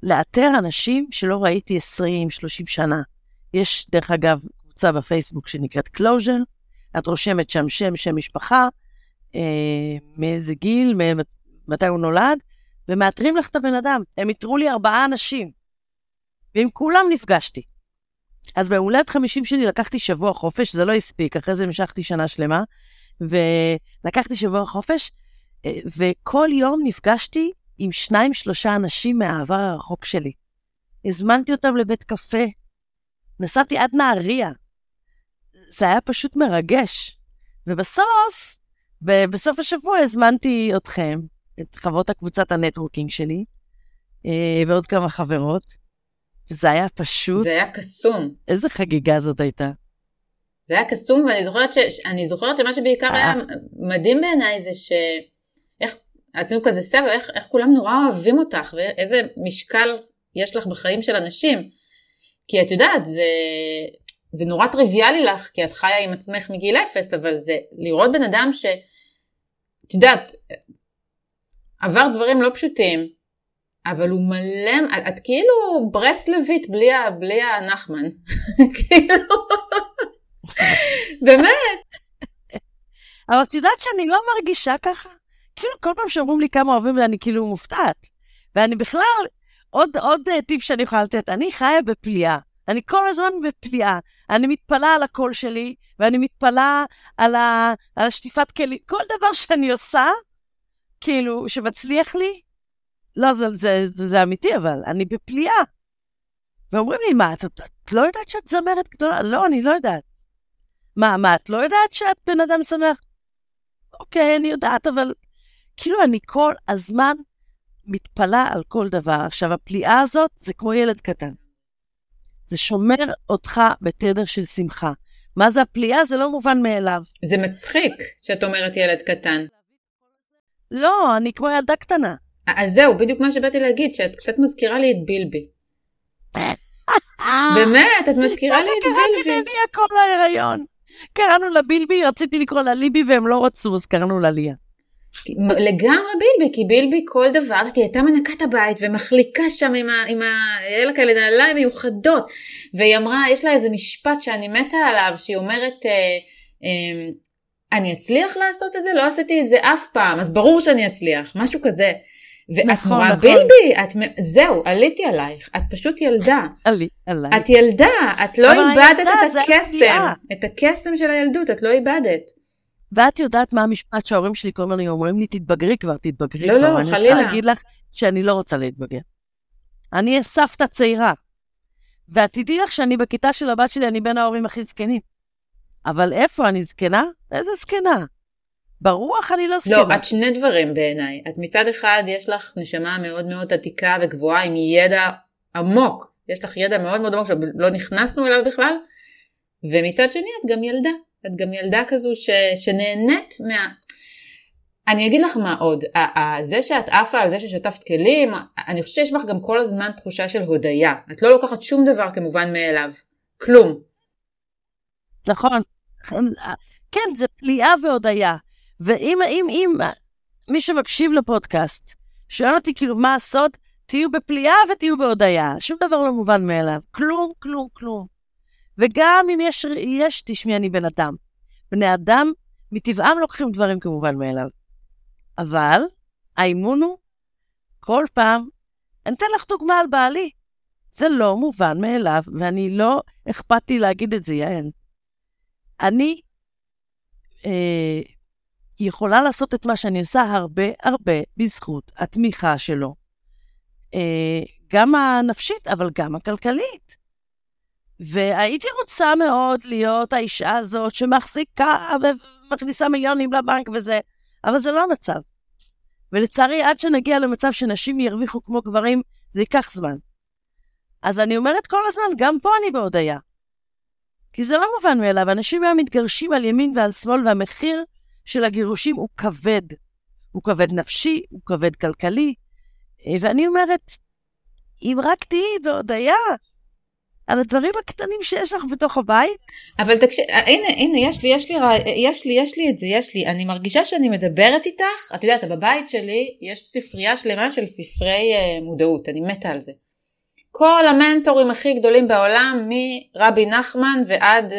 Speaker 2: לאתר אנשים שלא ראיתי 20, 30 שנה. יש, דרך אגב, קבוצה בפייסבוק שנקראת Closure, את רושמת שם שם, שם משפחה, אה, מאיזה גיל, מתי הוא נולד, ומאתרים לך את הבן אדם. הם איתרו לי ארבעה אנשים, ועם כולם נפגשתי. אז ביום הולדת 50 שלי לקחתי שבוע חופש, זה לא הספיק, אחרי זה המשכתי שנה שלמה, ולקחתי שבוע חופש, אה, וכל יום נפגשתי עם שניים, שלושה אנשים מהעבר הרחוק שלי. הזמנתי אותם לבית קפה, נסעתי עד נהריה. זה היה פשוט מרגש. ובסוף, ב- בסוף השבוע הזמנתי אתכם, את חברות הקבוצת הנטוורקינג שלי, אה, ועוד כמה חברות, וזה היה פשוט,
Speaker 4: זה היה קסום.
Speaker 2: איזה חגיגה זאת הייתה.
Speaker 4: זה היה קסום, ואני זוכרת, ש... זוכרת שמה שבעיקר
Speaker 2: אה.
Speaker 4: היה מדהים בעיניי זה ש... איך עשינו כזה סבב, איך, איך כולם נורא אוהבים אותך, ואיזה משקל יש לך בחיים של אנשים. כי את יודעת, זה, זה נורא טריוויאלי לך, כי את חיה עם עצמך מגיל אפס, אבל זה לראות בן אדם ש... את יודעת, עבר דברים לא פשוטים, אבל הוא מלא, את, את כאילו ברסלבית בלי, בלי הנחמן. כאילו, באמת.
Speaker 2: אבל את יודעת שאני לא מרגישה ככה? כאילו, כל פעם שאומרים לי כמה אוהבים, אני כאילו מופתעת. ואני בכלל, עוד, עוד אה, טיפ שאני יכולה לתת, אני חיה בפליאה. אני כל הזמן בפליאה. אני מתפלאה על הקול שלי, ואני מתפלאה על, על השטיפת כלים. כל דבר שאני עושה, כאילו, שמצליח לי, לא, זה, זה, זה, זה אמיתי, אבל אני בפליאה. ואומרים לי, מה, את, את לא יודעת שאת זמרת גדולה? לא, אני לא יודעת. מה, מה, את לא יודעת שאת בן אדם שמח? אוקיי, אני יודעת, אבל כאילו אני כל הזמן מתפלאה על כל דבר. עכשיו, הפליאה הזאת זה כמו ילד קטן. זה שומר אותך בתדר של שמחה. מה זה הפליאה? זה לא מובן מאליו.
Speaker 4: זה מצחיק שאת אומרת ילד קטן.
Speaker 2: לא, אני כמו ילדה קטנה.
Speaker 4: אז זהו, בדיוק מה שבאתי להגיד, שאת קצת מזכירה לי את בילבי. באמת, את מזכירה לי את
Speaker 2: קראתי
Speaker 4: בילבי.
Speaker 2: לליה כל ההיריון. קראנו לה בילבי, רציתי לקרוא לה ליבי והם לא רצו, אז קראנו לה ליה.
Speaker 4: לגמרי בילבי, כי בילבי כל דבר, היא הייתה מנקה את הבית ומחליקה שם עם ה... עם ה... היה לה כאלה נעליים מיוחדות. והיא אמרה, יש לה איזה משפט שאני מתה עליו, שהיא אומרת, אה, אה, אני אצליח לעשות את זה? לא עשיתי את זה אף פעם, אז ברור שאני אצליח, משהו כזה. ואת
Speaker 2: נכון,
Speaker 4: נורא
Speaker 2: נכון.
Speaker 4: בילבי, את, זהו, עליתי עלייך, את פשוט ילדה.
Speaker 2: עלי, עליי.
Speaker 4: את ילדה, את לא איבדת את הקסם. את הקסם של הילדות, את לא איבדת.
Speaker 2: ואת יודעת מה המשפט שההורים שלי כל הזמן אומרים לי, תתבגרי כבר, תתבגרי
Speaker 4: לא,
Speaker 2: כבר.
Speaker 4: לא,
Speaker 2: ואני
Speaker 4: חלילה.
Speaker 2: רוצה להגיד לך שאני לא רוצה להתבגר. אני אהיה סבתא צעירה. ואת תדעי לך שאני בכיתה של הבת שלי, אני בין ההורים הכי זקנים. אבל איפה, אני זקנה? איזה זקנה? ברוח אני לא זקנה.
Speaker 4: לא, את שני דברים בעיניי. את מצד אחד, יש לך נשמה מאוד מאוד עתיקה וגבוהה עם ידע עמוק. יש לך ידע מאוד מאוד עמוק שלא נכנסנו אליו בכלל. ומצד שני, את גם ילדה. את גם ילדה כזו ש... שנהנית מה... אני אגיד לך מה עוד, זה שאת עפה על זה ששטפת כלים, אני חושבת שיש בך גם כל הזמן תחושה של הודיה. את לא לוקחת שום דבר כמובן מאליו. כלום.
Speaker 2: נכון. כן, זה פליאה והודיה. ואם אם, אם, מי שמקשיב לפודקאסט, שואל אותי כאילו מה הסוד, תהיו בפליאה ותהיו בהודיה. שום דבר לא מובן מאליו. כלום, כלום, כלום. וגם אם יש, יש, תשמעי, אני בן אדם. בני אדם, מטבעם לוקחים דברים כמובן מאליו. אבל האימון הוא כל פעם, אני אתן לך דוגמה על בעלי. זה לא מובן מאליו, ואני לא אכפת לי להגיד את זה, יעל. אני אה, יכולה לעשות את מה שאני עושה הרבה הרבה בזכות התמיכה שלו. אה, גם הנפשית, אבל גם הכלכלית. והייתי רוצה מאוד להיות האישה הזאת שמחזיקה ומכניסה מיליונים לבנק וזה, אבל זה לא המצב. ולצערי, עד שנגיע למצב שנשים ירוויחו כמו גברים, זה ייקח זמן. אז אני אומרת כל הזמן, גם פה אני בהודיה. כי זה לא מובן מאליו, אנשים היום מתגרשים על ימין ועל שמאל, והמחיר של הגירושים הוא כבד. הוא כבד נפשי, הוא כבד כלכלי. ואני אומרת, אם רק תהיי בהודיה על הדברים הקטנים שיש לך בתוך הבית.
Speaker 4: אבל תקשיב, הנה, הנה, יש לי, יש לי, יש לי, יש לי את זה, יש לי. אני מרגישה שאני מדברת איתך, את יודעת, בבית שלי יש ספרייה שלמה של ספרי uh, מודעות, אני מתה על זה. כל המנטורים הכי גדולים בעולם, מרבי נחמן ועד uh,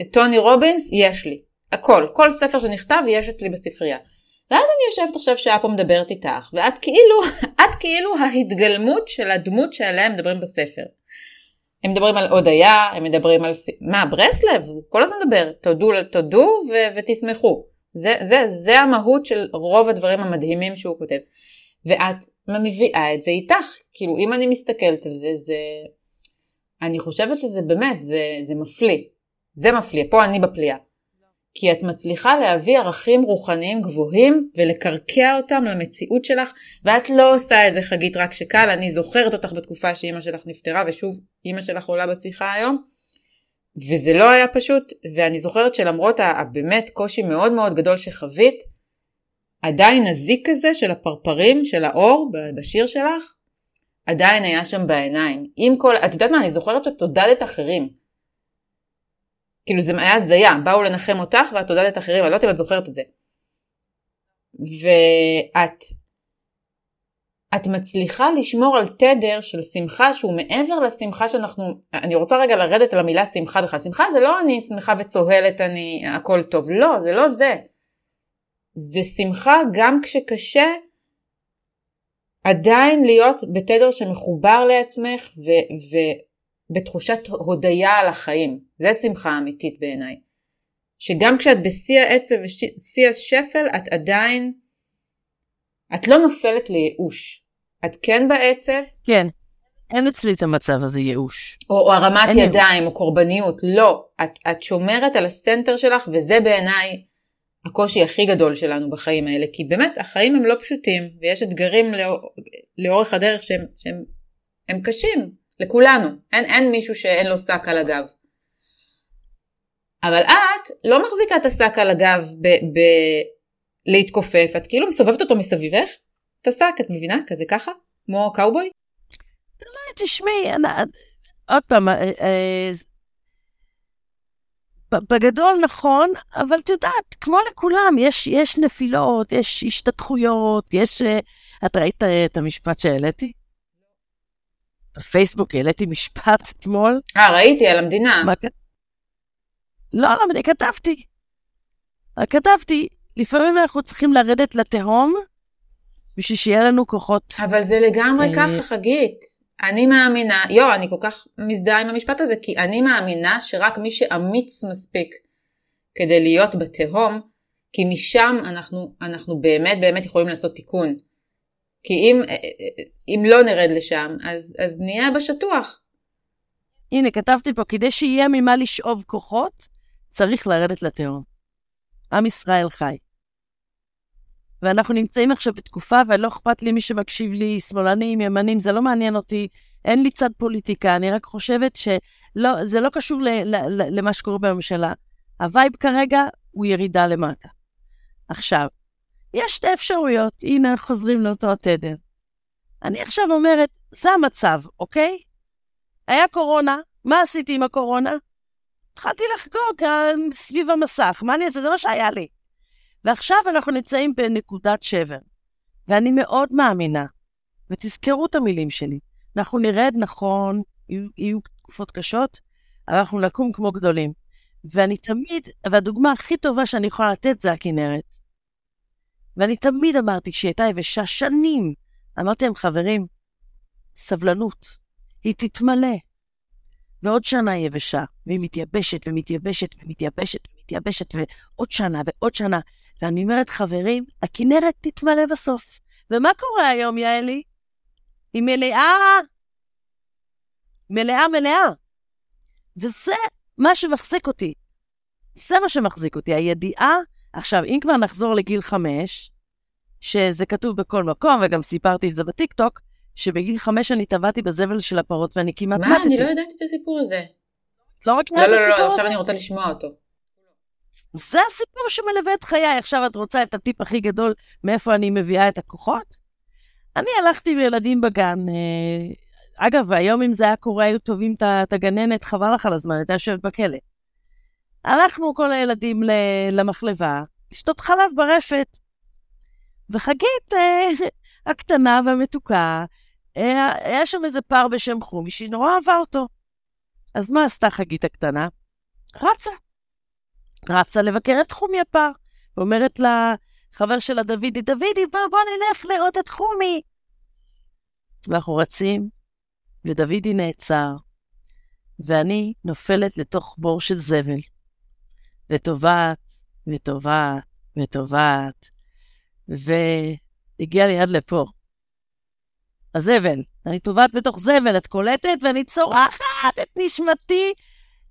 Speaker 4: uh, טוני רובינס, יש לי. הכל, כל ספר שנכתב יש אצלי בספרייה. ואז אני יושבת עכשיו שעה פה מדברת איתך, ואת כאילו, את כאילו ההתגלמות של הדמות שעליה מדברים בספר. הם מדברים על הודיה, הם מדברים על... מה, ברסלב? הוא כל הזמן מדבר. תודו, תודו ו- ותשמחו. זה, זה, זה המהות של רוב הדברים המדהימים שהוא כותב. ואת מביאה את זה איתך. כאילו, אם אני מסתכלת על זה, זה... אני חושבת שזה באמת, זה, זה מפליא. זה מפליא. פה אני בפליאה. כי את מצליחה להביא ערכים רוחניים גבוהים ולקרקע אותם למציאות שלך, ואת לא עושה איזה חגית רק שקל, אני זוכרת אותך בתקופה שאימא שלך נפטרה, ושוב, אימא שלך עולה בשיחה היום, וזה לא היה פשוט, ואני זוכרת שלמרות הבאמת קושי מאוד מאוד גדול שחווית, עדיין הזיק הזה של הפרפרים, של האור בשיר שלך, עדיין היה שם בעיניים. עם כל, את יודעת מה, אני זוכרת שאת עודדת אחרים. כאילו זה היה הזיה, באו לנחם אותך ואת עודדת אחרים, אני לא יודעת אם את זוכרת את זה. ואת את מצליחה לשמור על תדר של שמחה שהוא מעבר לשמחה שאנחנו, אני רוצה רגע לרדת על המילה שמחה בכלל, שמחה זה לא אני שמחה וצוהלת, אני הכל טוב, לא, זה לא זה. זה שמחה גם כשקשה עדיין להיות בתדר שמחובר לעצמך ו, בתחושת הודיה על החיים. זה שמחה אמיתית בעיניי. שגם כשאת בשיא העצב ושיא השפל, את עדיין, את לא נופלת לייאוש. את כן בעצב.
Speaker 2: כן. אין אצלי את המצב הזה ייאוש.
Speaker 4: או, או הרמת ידיים, ייאוש. או קורבניות. לא. את, את שומרת על הסנטר שלך, וזה בעיניי הקושי הכי גדול שלנו בחיים האלה. כי באמת, החיים הם לא פשוטים, ויש אתגרים לא, לאורך הדרך שהם, שהם הם קשים. לכולנו. אין, אין מישהו שאין לו שק על הגב. אבל את לא מחזיקה את השק על הגב ב... ב... להתכופף, את כאילו מסובבת אותו מסביבך, את השק, את מבינה? כזה ככה? כמו קאובוי?
Speaker 2: תשמעי, עוד פעם, אה, אה, בגדול נכון, אבל את יודעת, כמו לכולם, יש, יש נפילות, יש השתתחויות, יש... אה, את ראית את המשפט שהעליתי? בפייסבוק העליתי משפט אתמול.
Speaker 4: אה, ראיתי, על המדינה. מה,
Speaker 2: לא, לא, אני כתבתי. כתבתי, לפעמים אנחנו צריכים לרדת לתהום בשביל שיהיה לנו כוחות.
Speaker 4: אבל זה לגמרי אה, ככה, חגית. אני מאמינה, יו, אני כל כך מזדהה עם המשפט הזה, כי אני מאמינה שרק מי שאמיץ מספיק כדי להיות בתהום, כי משם אנחנו, אנחנו באמת באמת יכולים לעשות תיקון. כי אם, אם לא נרד לשם, אז, אז נהיה בשטוח.
Speaker 2: הנה, כתבתי פה, כדי שיהיה ממה לשאוב כוחות, צריך לרדת לתהום. עם ישראל חי. ואנחנו נמצאים עכשיו בתקופה, ולא אכפת לי מי שמקשיב לי, שמאלנים, ימנים, זה לא מעניין אותי, אין לי צד פוליטיקה, אני רק חושבת שזה לא קשור ל, ל, ל, למה שקורה בממשלה. הווייב כרגע הוא ירידה למטה. עכשיו, יש שתי אפשרויות, הנה חוזרים לאותו התדר. אני עכשיו אומרת, זה המצב, אוקיי? היה קורונה, מה עשיתי עם הקורונה? התחלתי לחגוג אה, סביב המסך, מה אני אעשה? זה מה שהיה לי. ועכשיו אנחנו נמצאים בנקודת שבר, ואני מאוד מאמינה, ותזכרו את המילים שלי, אנחנו נרד נכון, יהיו, יהיו תקופות קשות, אבל אנחנו נקום כמו גדולים. ואני תמיד, והדוגמה הכי טובה שאני יכולה לתת זה הכנרת. ואני תמיד אמרתי, כשהיא הייתה יבשה שנים, אמרתי להם, חברים, סבלנות, היא תתמלא. ועוד שנה היא יבשה, והיא מתייבשת ומתייבשת ומתייבשת ומתייבשת, ועוד שנה ועוד שנה. ואני אומרת, חברים, הכנרת תתמלא בסוף. ומה קורה היום, יעלי? היא מלאה, מלאה מלאה. וזה מה שמחזיק אותי. זה מה שמחזיק אותי, הידיעה. עכשיו, אם כבר נחזור לגיל חמש, שזה כתוב בכל מקום, וגם סיפרתי את זה בטיקטוק, שבגיל חמש אני טבעתי בזבל של הפרות ואני כמעט
Speaker 4: מה?
Speaker 2: מתתי.
Speaker 4: אני לא ידעתי את הסיפור הזה.
Speaker 2: את לא מכירה
Speaker 4: לא, לא, לא,
Speaker 2: הזה?
Speaker 4: עכשיו אני רוצה לשמוע אותו.
Speaker 2: זה הסיפור שמלווה את חיי. עכשיו את רוצה את הטיפ הכי גדול מאיפה אני מביאה את הכוחות? אני הלכתי עם ילדים בגן. אה, אגב, היום אם זה היה קורה, היו תובעים את הגננת, חבל לך על הזמן, הייתה יושבת בכלא. הלכנו כל הילדים למחלבה, לשתות חלב ברפת. וחגית אה, הקטנה והמתוקה, אה, היה שם איזה פר בשם חומי שהיא נורא אהבה אותו. אז מה עשתה חגית הקטנה? רצה. רצה לבקר את חומי הפר, ואומרת לחבר שלה דודי, דודי, בוא, בוא נלך לראות את חומי. ואנחנו רצים, ודודי נעצר, ואני נופלת לתוך בור של זבל, וטובעת, וטובעת, וטובעת, והגיע לי עד לפה. הזבל. אני טובעת בתוך זבל, את קולטת? ואני צורחת את נשמתי.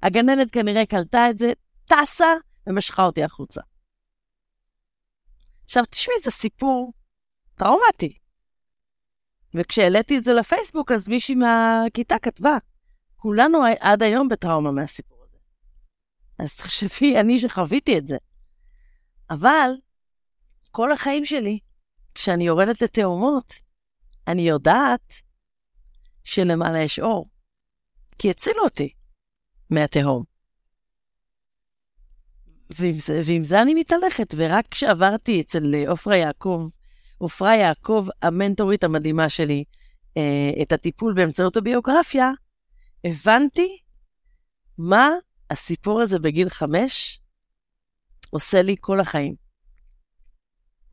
Speaker 2: הגננת כנראה קלטה את זה, טסה ומשכה אותי החוצה. עכשיו, תשמעי, זה סיפור טראומטי. וכשהעליתי את זה לפייסבוק, אז מישהי מהכיתה כתבה, כולנו עד היום בטראומה מהסיפור. אז תחשבי, אני שחוויתי את זה. אבל כל החיים שלי, כשאני יורדת לתאומות, אני יודעת שלמעלה יש אור, כי הצילו אותי מהתהום. ועם זה, ועם זה אני מתהלכת, ורק כשעברתי אצל אה, עופרה יעקב, עופרה יעקב, המנטורית המדהימה שלי, אה, את הטיפול באמצעות הביוגרפיה, הבנתי מה הסיפור הזה בגיל חמש עושה לי כל החיים.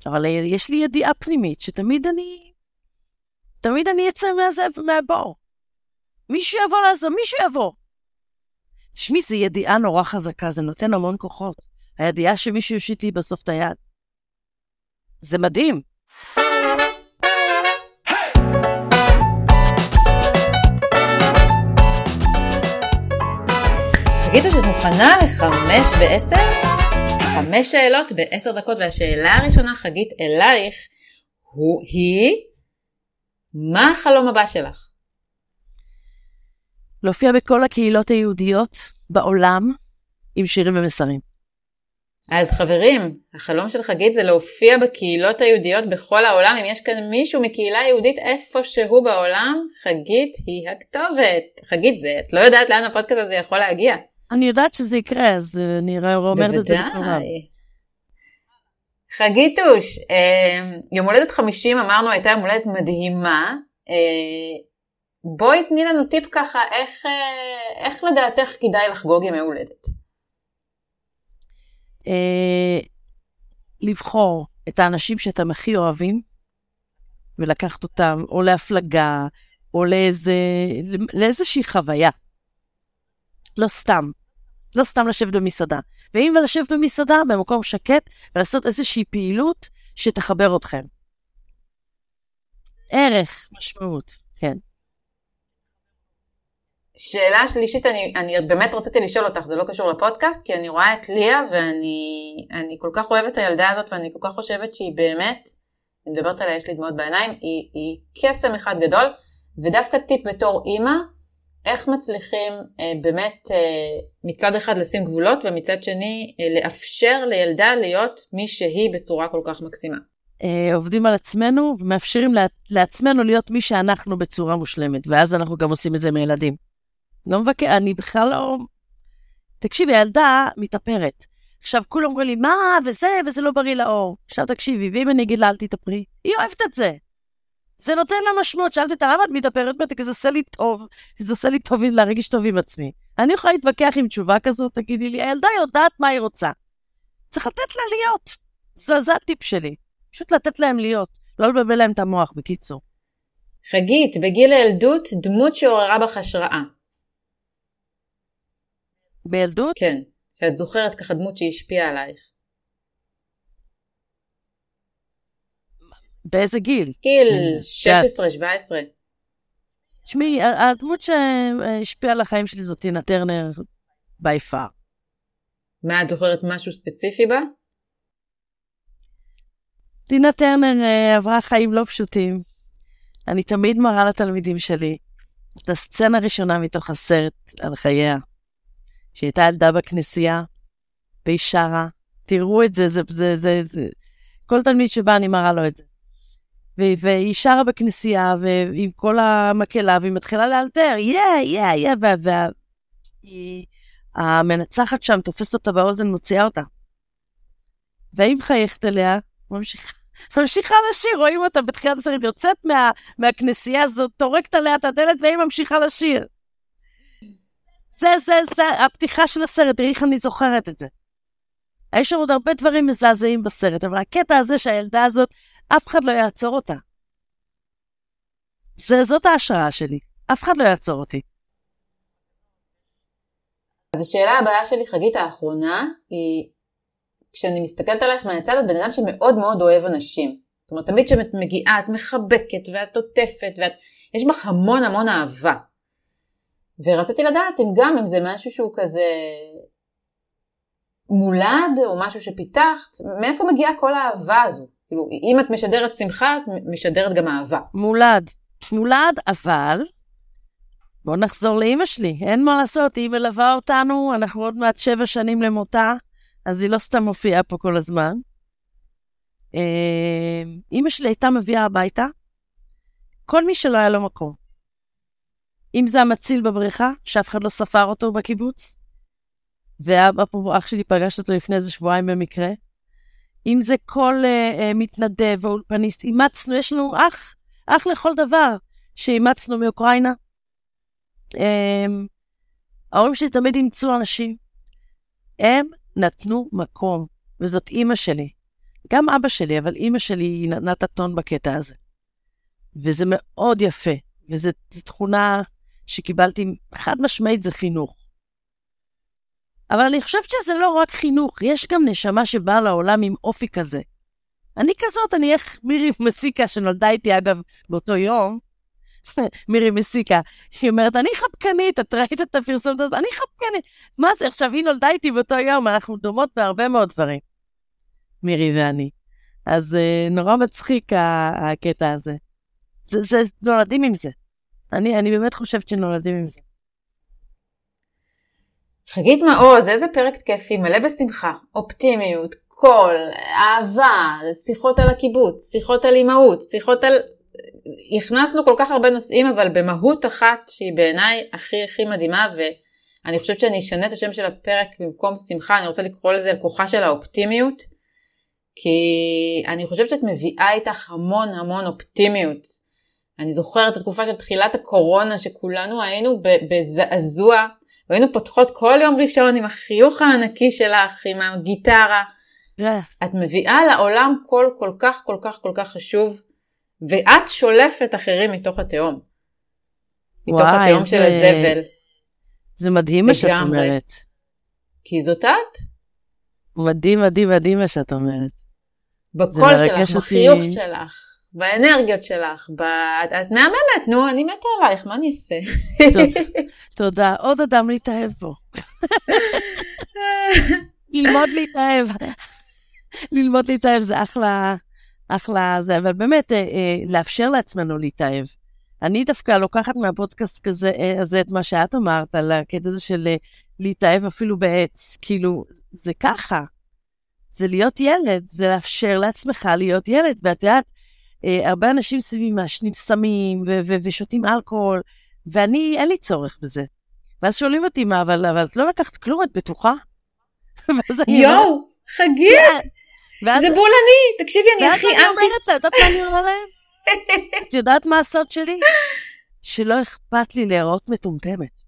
Speaker 2: אבל יש לי ידיעה פנימית שתמיד אני, תמיד אני אצא מהזה, מהבור. מישהו יבוא לעזור, מישהו יבוא. תשמעי, זו ידיעה נורא חזקה, זה נותן המון כוחות. הידיעה שמישהו יושיט לי בסוף את היד. זה מדהים.
Speaker 4: מוכנה לחמש בעשר? חמש שאלות בעשר דקות, והשאלה הראשונה, חגית, אלייך, הוא, היא, מה החלום הבא שלך?
Speaker 2: להופיע בכל הקהילות היהודיות בעולם עם שירים ומסרים.
Speaker 4: אז חברים, החלום של חגית זה להופיע בקהילות היהודיות בכל העולם. אם יש כאן מישהו מקהילה יהודית איפשהו בעולם, חגית היא הכתובת. חגית זה, את לא יודעת לאן הפודקאסט הזה יכול להגיע.
Speaker 2: אני יודעת שזה יקרה, אז אה, אני אומרת את זה בקורב.
Speaker 4: בוודאי. חגיתוש, אה, יום הולדת 50 אמרנו הייתה יום הולדת מדהימה. אה, בואי תני לנו טיפ ככה, איך, אה, איך לדעתך כדאי לחגוג ימי הולדת?
Speaker 2: לבחור את האנשים שאתם הכי אוהבים, ולקחת אותם או להפלגה, או לאיזה, לאיזושהי חוויה. לא סתם. לא סתם לשבת במסעדה. ואם לשבת במסעדה, במקום שקט, ולעשות איזושהי פעילות שתחבר אתכם. ערך, משמעות, כן.
Speaker 4: שאלה שלישית, אני, אני באמת רציתי לשאול אותך, זה לא קשור לפודקאסט, כי אני רואה את ליה ואני אני כל כך אוהבת את הילדה הזאת ואני כל כך חושבת שהיא באמת, אני מדברת עליה, יש לי דמעות בעיניים, היא, היא קסם אחד גדול, ודווקא טיפ בתור אימא, איך מצליחים אה, באמת אה, מצד אחד לשים גבולות ומצד שני אה, לאפשר לילדה להיות מי שהיא בצורה כל כך מקסימה.
Speaker 2: אה, עובדים על עצמנו ומאפשרים לה, לעצמנו להיות מי שאנחנו בצורה מושלמת, ואז אנחנו גם עושים את זה עם הילדים. לא מבקר, אני בכלל לא... תקשיבי, הילדה מתאפרת. עכשיו, כולם אומרים לי, מה, וזה, וזה לא בריא לאור. עכשיו תקשיבי, ואם אני אגיד לה, אל תתאפרי, היא אוהבת את זה. זה נותן לה משמעות. שאלתי אותה, למה את מתאפרת? אמרתי, כי זה עושה לי טוב, זה עושה לי טוב להרגיש טוב עם עצמי. אני יכולה להתווכח עם תשובה כזאת, תגידי לי, הילדה יודעת מה היא רוצה. צריך לתת לה להיות. זה, זה הטיפ שלי. פשוט לתת להם להיות, לא לבלבל להם את המוח, בקיצור.
Speaker 4: חגית, בגיל הילדות, דמות שעוררה בך השראה.
Speaker 2: בילדות?
Speaker 4: כן, שאת זוכרת ככה דמות שהשפיעה עלייך.
Speaker 2: באיזה גיל?
Speaker 4: גיל
Speaker 2: יודעת.
Speaker 4: 16-17.
Speaker 2: תשמעי, הדמות שהשפיעה על החיים שלי זאת טינה טרנר, by far.
Speaker 4: מה, את זוכרת משהו ספציפי בה?
Speaker 2: טינה טרנר אה, עברה חיים לא פשוטים. אני תמיד מראה לתלמידים שלי את הסצנה הראשונה מתוך הסרט על חייה, שהיא הייתה ילדה בכנסייה, והיא שרה. תראו את זה, זה, זה, זה, זה. כל תלמיד שבא אני מראה לו את זה. והיא שרה בכנסייה, ועם כל המקהלה, והיא מתחילה לאלתר, יא, יא, יא, והיא... המנצחת שם תופסת אותה באוזן, מוציאה אותה. והיא מחייכת אליה, ממשיכה, ממשיכה לשיר, רואים אותה בתחילת הסרט, יוצאת מה, מהכנסייה הזאת, טורקת עליה את הדלת, והיא ממשיכה לשיר. זה, זה, זה הפתיחה של הסרט, תראי איך אני זוכרת את זה. יש שם עוד הרבה דברים מזעזעים בסרט, אבל הקטע הזה שהילדה הזאת, אף אחד לא יעצור אותה. זה, זאת ההשראה שלי, אף אחד לא יעצור אותי.
Speaker 4: אז השאלה הבאה שלי, חגית האחרונה, היא, כשאני מסתכלת עלייך מהצד, את בן אדם שמאוד מאוד אוהב אנשים. זאת אומרת, תמיד כשאת מגיעה, את מחבקת ואת עוטפת, ואת... יש בך המון המון אהבה. ורציתי לדעת אם גם אם זה משהו שהוא כזה מולד, או משהו שפיתחת, מאיפה מגיעה כל האהבה הזו? כאילו, אם את משדרת שמחה, את משדרת גם אהבה.
Speaker 2: מולד. מולד, אבל... בואו נחזור לאימא שלי, אין מה לעשות, היא מלווה אותנו, אנחנו עוד מעט שבע שנים למותה, אז היא לא סתם מופיעה פה כל הזמן. אימא שלי הייתה מביאה הביתה כל מי שלא היה לו מקום. אם זה המציל בבריכה, שאף אחד לא ספר אותו בקיבוץ, ואבא פה, אח שלי פגש אותו לפני איזה שבועיים במקרה, אם זה כל uh, uh, מתנדב או אולפניסט, אימצנו, יש לנו אח, אח לכל דבר שאימצנו מאוקראינה. Um, ההורים שלי תמיד אימצו אנשים. הם נתנו מקום, וזאת אימא שלי. גם אבא שלי, אבל אימא שלי היא נתנה את הטון בקטע הזה. וזה מאוד יפה, וזו תכונה שקיבלתי, חד משמעית זה חינוך. אבל אני חושבת שזה לא רק חינוך, יש גם נשמה שבאה לעולם עם אופי כזה. אני כזאת, אני איך מירי מסיקה, שנולדה איתי אגב באותו יום, מירי מסיקה, היא אומרת, אני חפקנית, את ראית את הפרסומת הזאת? אני חפקנית. מה זה, עכשיו, היא נולדה איתי באותו יום, אנחנו דומות בהרבה מאוד דברים, מירי ואני. אז uh, נורא מצחיק הקטע הזה. זה, זה, נולדים עם זה. אני, אני באמת חושבת שנולדים עם זה.
Speaker 4: חגית מעוז, איזה פרק כיפי, מלא בשמחה, אופטימיות, קול, אהבה, שיחות על הקיבוץ, שיחות על אימהות, שיחות על... הכנסנו כל כך הרבה נושאים, אבל במהות אחת שהיא בעיניי הכי הכי מדהימה, ואני חושבת שאני אשנה את השם של הפרק במקום שמחה, אני רוצה לקרוא לזה כוחה של האופטימיות, כי אני חושבת שאת מביאה איתך המון המון אופטימיות. אני זוכרת את התקופה של תחילת הקורונה, שכולנו היינו בזעזוע, והיינו פותחות כל יום ראשון עם החיוך הענקי שלך, עם הגיטרה. את מביאה לעולם קול כל כך כל כך כל כך חשוב, ואת שולפת אחרים מתוך התהום. מתוך
Speaker 2: וואי,
Speaker 4: התהום
Speaker 2: זה-
Speaker 4: של הזבל.
Speaker 2: זה מדהים מה שאת. אומרת.
Speaker 4: כי זאת את.
Speaker 2: מדהים, מדהים, מדהים מה שאת אומרת.
Speaker 4: בקול שלך. בחיוך שלך, באנרגיות שלך, ב... את, מהממת, נו, אני מתה עלייך, מה אני אעשה?
Speaker 2: טוב, תודה. עוד אדם להתאהב בו. ללמוד להתאהב. ללמוד להתאהב זה אחלה, אחלה זה, אבל באמת, אה, אה, לאפשר לעצמנו להתאהב. אני דווקא לוקחת מהפודקאסט כזה, אה, הזה את מה שאת אמרת, על הקטע הזה של אה, להתאהב אפילו בעץ. כאילו, זה ככה. זה להיות ילד, זה לאפשר לעצמך להיות ילד. ואת יודעת, הרבה אנשים סביבי מעשנים סמים ו- ו- ושותים אלכוהול, ואני, אין לי צורך בזה. ואז שואלים אותי, מה, אבל, אבל את לא לקחת כלום, את בטוחה? ואז אני
Speaker 4: יואו, חגית.
Speaker 2: ואז,
Speaker 4: זה בול אני, תקשיבי, אני
Speaker 2: ואז
Speaker 4: הכי
Speaker 2: אני
Speaker 4: אנטי...
Speaker 2: אומרת לה, את יודעת מה אני אומרת להם? את יודעת מה הסוד שלי? שלא אכפת לי להיראות מטומטמת.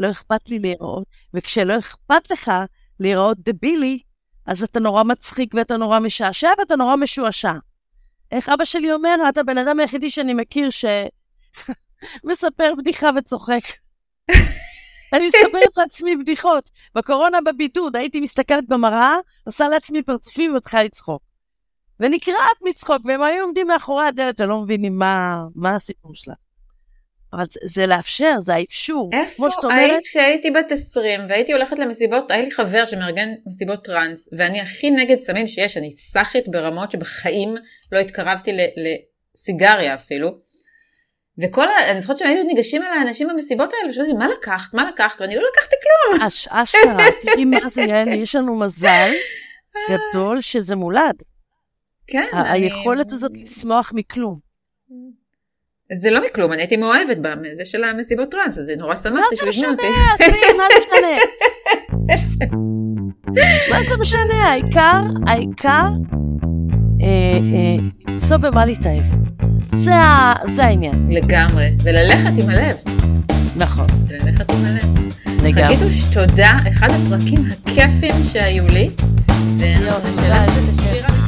Speaker 2: לא אכפת לי להיראות, וכשלא אכפת לך להיראות דבילי, אז אתה נורא מצחיק ואתה נורא משעשע ואתה נורא משועשע. איך אבא שלי אומר, את הבן אדם היחידי שאני מכיר שמספר בדיחה וצוחק. אני מספרת לעצמי בדיחות. בקורונה בבידוד הייתי מסתכלת במראה, עושה לעצמי פרצופים ומתחילה לצחוק. ונקרעת מצחוק, והם היו עומדים מאחורי הדלת ולא מבינים מה, מה הסיפור שלה. אבל זה, לאפשר, זה האפשור.
Speaker 4: איפה
Speaker 2: שאת
Speaker 4: היית
Speaker 2: אומרת,
Speaker 4: כשהייתי בת 20 והייתי הולכת למסיבות, היה לי חבר שמארגן מסיבות טראנס, ואני הכי נגד סמים שיש, אני סאחית ברמות שבחיים לא התקרבתי לסיגריה אפילו. וכל ה... אני זוכרת שהיו ניגשים אל האנשים במסיבות האלה ושואלים מה לקחת, מה לקחת, ואני לא לקחתי כלום.
Speaker 2: אש, אשכרה, תראי מה זה, יעל, יש לנו מזל גדול שזה מולד.
Speaker 4: כן, אני...
Speaker 2: היכולת הזאת לשמוח מכלום.
Speaker 4: זה לא מכלום, אני הייתי מאוהבת בזה של המסיבות טראנס, זה נורא
Speaker 2: מה
Speaker 4: שמחתי
Speaker 2: זה
Speaker 4: שהוא הזמין
Speaker 2: משנה,
Speaker 4: אותי.
Speaker 2: עזבי, מה זה משנה? מה זה משנה? העיקר, העיקר, אה, אה, למצוא במה להתאהב. זה זה העניין.
Speaker 4: לגמרי, וללכת עם הלב,
Speaker 2: נכון,
Speaker 4: ללכת עם הלב.
Speaker 2: לגמרי.
Speaker 4: חגיתוש, תודה, אחד הפרקים הכיפים שהיו לי, ואנחנו נשלב את